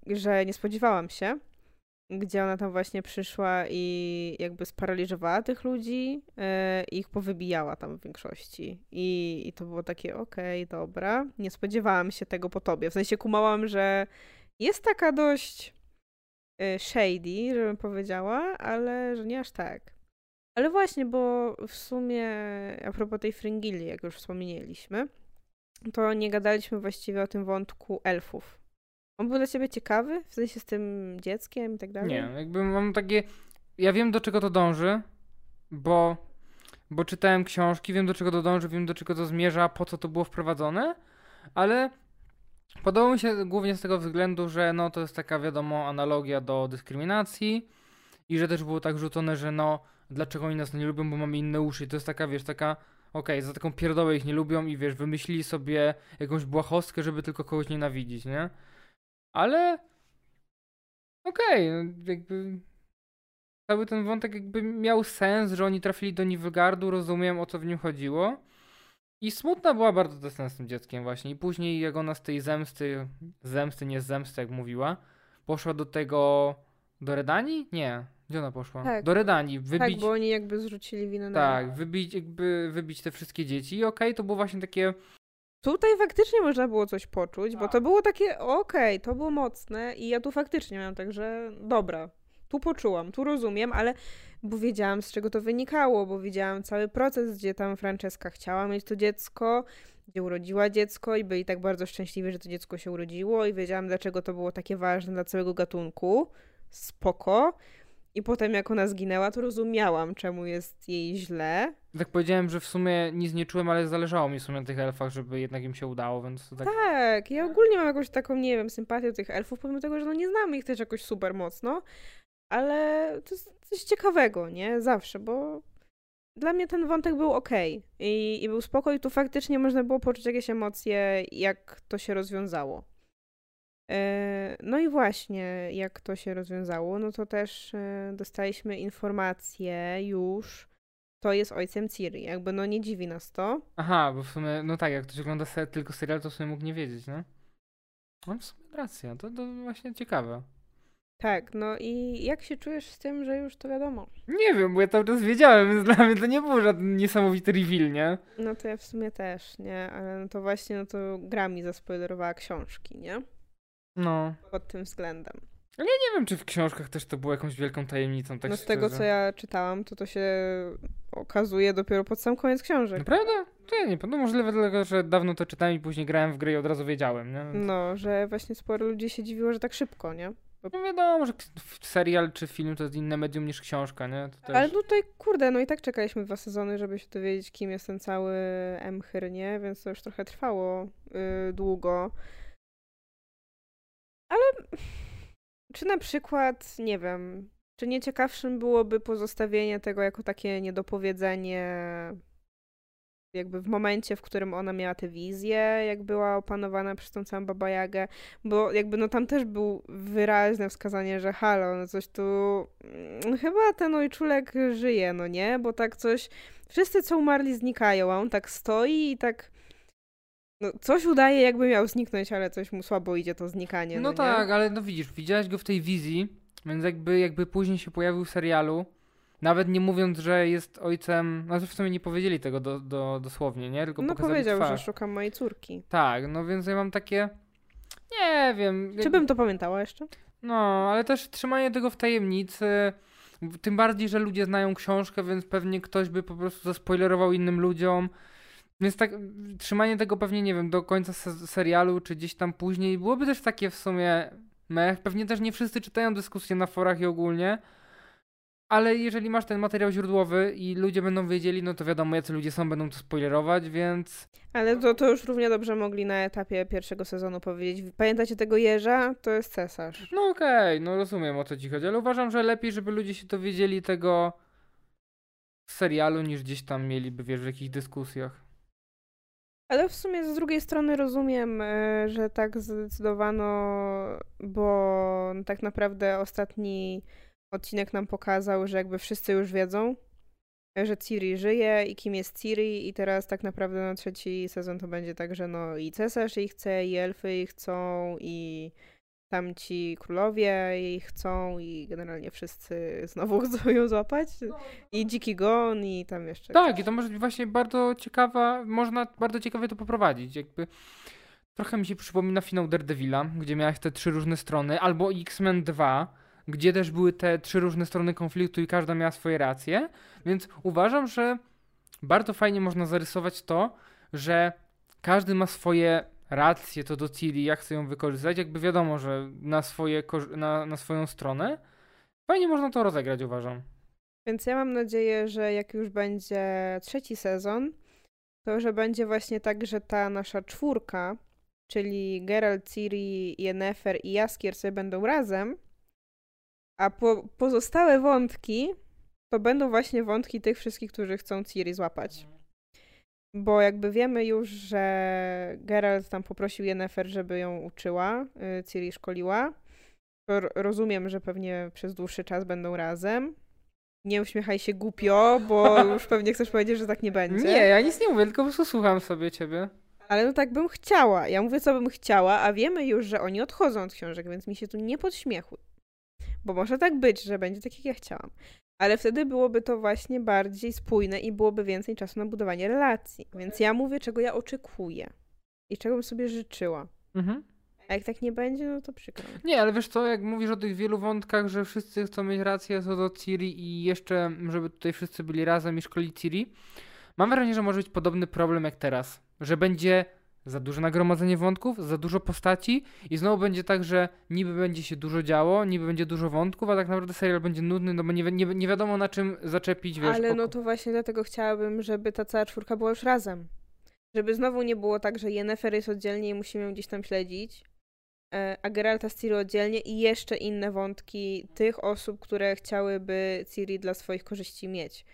że nie spodziewałam się gdzie ona tam właśnie przyszła i jakby sparaliżowała tych ludzi e, i ich powybijała tam w większości. I, i to było takie, okej, dobra, nie spodziewałam się tego po tobie. W sensie kumałam, że jest taka dość e, shady, żebym powiedziała, ale że nie aż tak. Ale właśnie, bo w sumie a propos tej Fringilli, jak już wspomnieliśmy, to nie gadaliśmy właściwie o tym wątku elfów. On był dla ciebie ciekawy? W sensie z tym dzieckiem i tak dalej? Nie, jakby mam takie. Ja wiem do czego to dąży, bo, bo czytałem książki, wiem do czego to dąży, wiem do czego to zmierza, po co to było wprowadzone, ale podoba mi się głównie z tego względu, że no to jest taka wiadomo analogia do dyskryminacji i że też było tak rzucone, że no dlaczego oni nas nie lubią, bo mamy inne uszy. I to jest taka, wiesz, taka okej, za taką pierdołę ich nie lubią i wiesz, wymyślili sobie jakąś błahostkę, żeby tylko kogoś nienawidzić, nie? Ale okej, no jakby cały ten wątek jakby miał sens, że oni trafili do Nilfgaardu, rozumiem o co w nim chodziło. I smutna była bardzo ta z tym dzieckiem właśnie. I później jak ona z tej zemsty, zemsty, nie z zemsty jak mówiła, poszła do tego, do Redanii? Nie, gdzie ona poszła? Tak. Do Redanii, wybić... Tak, bo oni jakby zrzucili winę na Tak, wybić, jakby wybić te wszystkie dzieci. I okej, to było właśnie takie. Tutaj faktycznie można było coś poczuć, bo Tak. to było takie, okej, to było mocne i ja tu faktycznie miałam tak, że dobra, tu poczułam, tu rozumiem, ale bo wiedziałam z czego to wynikało, bo widziałam cały proces, gdzie tam Franceska chciała mieć to dziecko, gdzie urodziła dziecko i byli tak bardzo szczęśliwi, że to dziecko się urodziło i wiedziałam dlaczego to było takie ważne dla całego gatunku. Spoko. I potem jak ona zginęła, to rozumiałam, czemu jest jej źle. Tak powiedziałem, że w sumie nic nie czułem, ale zależało mi w sumie na tych elfach, żeby jednak im się udało, więc to tak. Tak, ja ogólnie mam jakąś taką, nie wiem, sympatię do tych elfów, pomimo tego, że no nie znamy ich też jakoś super mocno, ale to jest coś ciekawego, nie? Zawsze, bo dla mnie ten wątek był okej I, i był spokój, tu faktycznie można było poczuć jakieś emocje, jak to się rozwiązało. E, No i właśnie, jak to się rozwiązało, no to też e, dostaliśmy informację już, to jest ojcem Ciri. Jakby no nie dziwi nas to. Aha, bo w sumie, no tak, jak ktoś ogląda tylko serial, to w sumie mógł nie wiedzieć, no. No w sumie racja, to, to właśnie ciekawe. Tak, no i jak się czujesz z tym, że już to wiadomo? Nie wiem, bo ja cały czas wiedziałem, więc dla mnie to nie był żaden niesamowity reveal, nie? No to ja w sumie też, nie? Ale no to właśnie, no to gra mi zaspoilerowała książki, nie? No. Pod tym względem. Nie wiem, czy w książkach też to było jakąś wielką tajemnicą, tak no z tego, co ja czytałam, to to się okazuje dopiero pod sam koniec książek. Naprawdę? To ja nie. No możliwe dlatego, że dawno to czytałem i później grałem w gry i od razu wiedziałem, nie? No, że właśnie sporo ludzi się dziwiło, że tak szybko, nie? No wiadomo, że serial czy film to jest inne medium niż książka, nie? To też... Ale tutaj, kurde, no i tak czekaliśmy dwa sezony, żeby się dowiedzieć, kim jest ten cały Emhyr, nie? Więc to już trochę trwało y, długo. Ale *laughs* czy na przykład, nie wiem, czy nie ciekawszym byłoby pozostawienie tego jako takie niedopowiedzenie jakby w momencie, w którym ona miała tę wizję, jak była opanowana przez tą całą Baba Jagę, bo jakby no tam też był wyraźne wskazanie, że halo, no coś tu, mm, chyba ten ojczulek żyje, no nie, bo tak coś, wszyscy co umarli znikają, a on tak stoi i tak no, coś udaje, jakby miał zniknąć, ale coś mu słabo idzie to znikanie. No, No nie? tak, ale no widzisz, widziałeś go w tej wizji, więc jakby, jakby później się pojawił w serialu, nawet nie mówiąc, że jest ojcem, no w sumie nie powiedzieli tego do, do, dosłownie, nie? Tylko No powiedział, twarz. że szukam mojej córki. Tak, no więc ja mam takie, nie wiem. Czy jak- bym to pamiętała jeszcze? No, ale też trzymanie tego w tajemnicy, tym bardziej, że ludzie znają książkę, więc pewnie ktoś by po prostu zaspoilerował innym ludziom. Więc tak, trzymanie tego pewnie, nie wiem, do końca se- serialu, czy gdzieś tam później, byłoby też takie w sumie mech. Pewnie też nie wszyscy czytają dyskusje na forach i ogólnie, ale jeżeli masz ten materiał źródłowy i ludzie będą wiedzieli, no to wiadomo, jacy ludzie są, będą to spoilerować, więc Ale to, to już równie dobrze mogli na etapie pierwszego sezonu powiedzieć. Pamiętacie tego jeża? To jest cesarz. no okej, no rozumiem o co ci chodzi, ale uważam, że lepiej, żeby ludzie się dowiedzieli tego w serialu, niż gdzieś tam mieliby, wiesz, w jakichś dyskusjach. Ale w sumie z drugiej strony rozumiem, e, że tak zdecydowano, bo tak naprawdę ostatni odcinek nam pokazał, że jakby wszyscy już wiedzą, e, że Ciri żyje i kim jest Ciri i teraz tak naprawdę na trzeci sezon to będzie tak, że no i cesarz jej chce, i elfy jej chcą, i tamci królowie jej chcą i generalnie wszyscy znowu *laughs* chcą ją złapać. I Dziki Gon i tam jeszcze Tak, ktoś. i to może być właśnie bardzo ciekawa, można bardzo ciekawie to poprowadzić, jakby trochę mi się przypomina finał Daredevila, gdzie miałeś te trzy różne strony, albo X-Men 2, gdzie też były te trzy różne strony konfliktu i każda miała swoje racje, więc uważam, że bardzo fajnie można zarysować to, że każdy ma swoje racje to do Ciri, jak chce ją wykorzystać, jakby wiadomo, że na, swoje, na, na swoją stronę. Fajnie można to rozegrać, uważam. Więc ja mam nadzieję, że jak już będzie trzeci sezon, to że będzie właśnie tak, że ta nasza czwórka, czyli Geralt, Ciri, Yennefer i Jaskier sobie będą razem, a po, pozostałe wątki to będą właśnie wątki tych wszystkich, którzy chcą Ciri złapać. Bo jakby wiemy już, że Geralt tam poprosił Yennefer, żeby ją uczyła, y, Ciri szkoliła. Rozumiem, że pewnie przez dłuższy czas będą razem. Nie uśmiechaj się głupio, bo *laughs* już pewnie chcesz powiedzieć, że tak nie będzie. Nie, ja nic nie mówię, tylko po prostu słucham sobie ciebie. Ale no tak bym chciała. Ja mówię, co bym chciała, a wiemy już, że oni odchodzą od książek, więc mi się tu nie podśmiechuj. Bo może tak być, że będzie tak, jak ja chciałam. Ale wtedy byłoby to właśnie bardziej spójne i byłoby więcej czasu na budowanie relacji. Więc ja mówię, czego ja oczekuję i czego bym sobie życzyła. Mhm. A jak tak nie będzie, no to przykro. Nie, ale wiesz co, jak mówisz o tych wielu wątkach, że wszyscy chcą mieć rację co do Ciri i jeszcze, żeby tutaj wszyscy byli razem i szkoli Ciri, mam wrażenie, że może być podobny problem jak teraz, że będzie za duże nagromadzenie wątków, za dużo postaci i znowu będzie tak, że niby będzie się dużo działo, niby będzie dużo wątków, a tak naprawdę serial będzie nudny, no bo nie, wi- nie, wi- nie wiadomo na czym zaczepić, wiesz. Ale no to właśnie dlatego chciałabym, żeby ta cała czwórka była już razem. Żeby znowu nie było tak, że Yennefer jest oddzielnie i musimy ją gdzieś tam śledzić, e, a Geralta z Ciri oddzielnie i jeszcze inne wątki tych osób, które chciałyby Ciri dla swoich korzyści mieć.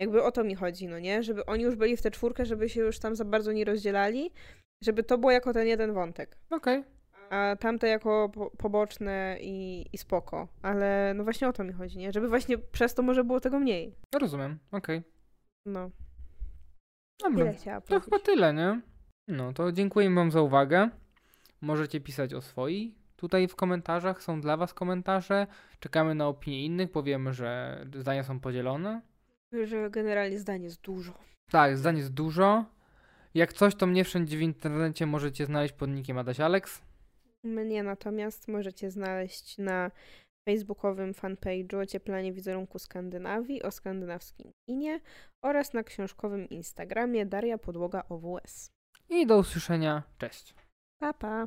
Jakby o to mi chodzi, no nie? Żeby oni już byli w tę czwórkę, żeby się już tam za bardzo nie rozdzielali, żeby to było jako ten jeden wątek. Okej, A tamte jako po poboczne i, i spoko. Ale no właśnie o to mi chodzi, nie? Żeby właśnie przez to może było tego mniej. no rozumiem, okej. No. Dobra. Tyle To chyba tyle, nie? No to dziękuję Wam za uwagę. Możecie pisać o swoich. Tutaj w komentarzach są dla Was komentarze. Czekamy na opinie innych, powiemy, że zdania są podzielone. Że generalnie zdań jest dużo. Tak, zdań jest dużo. Jak coś, to mnie wszędzie w internecie możecie znaleźć pod nickiem Adaś Alex. Mnie natomiast możecie znaleźć na facebookowym fanpage'u Ocieplanie wizerunku Skandynawii o skandynawskim kinie oraz na książkowym Instagramie Daria Podłoga OWS. I do usłyszenia. Cześć. Pa, pa!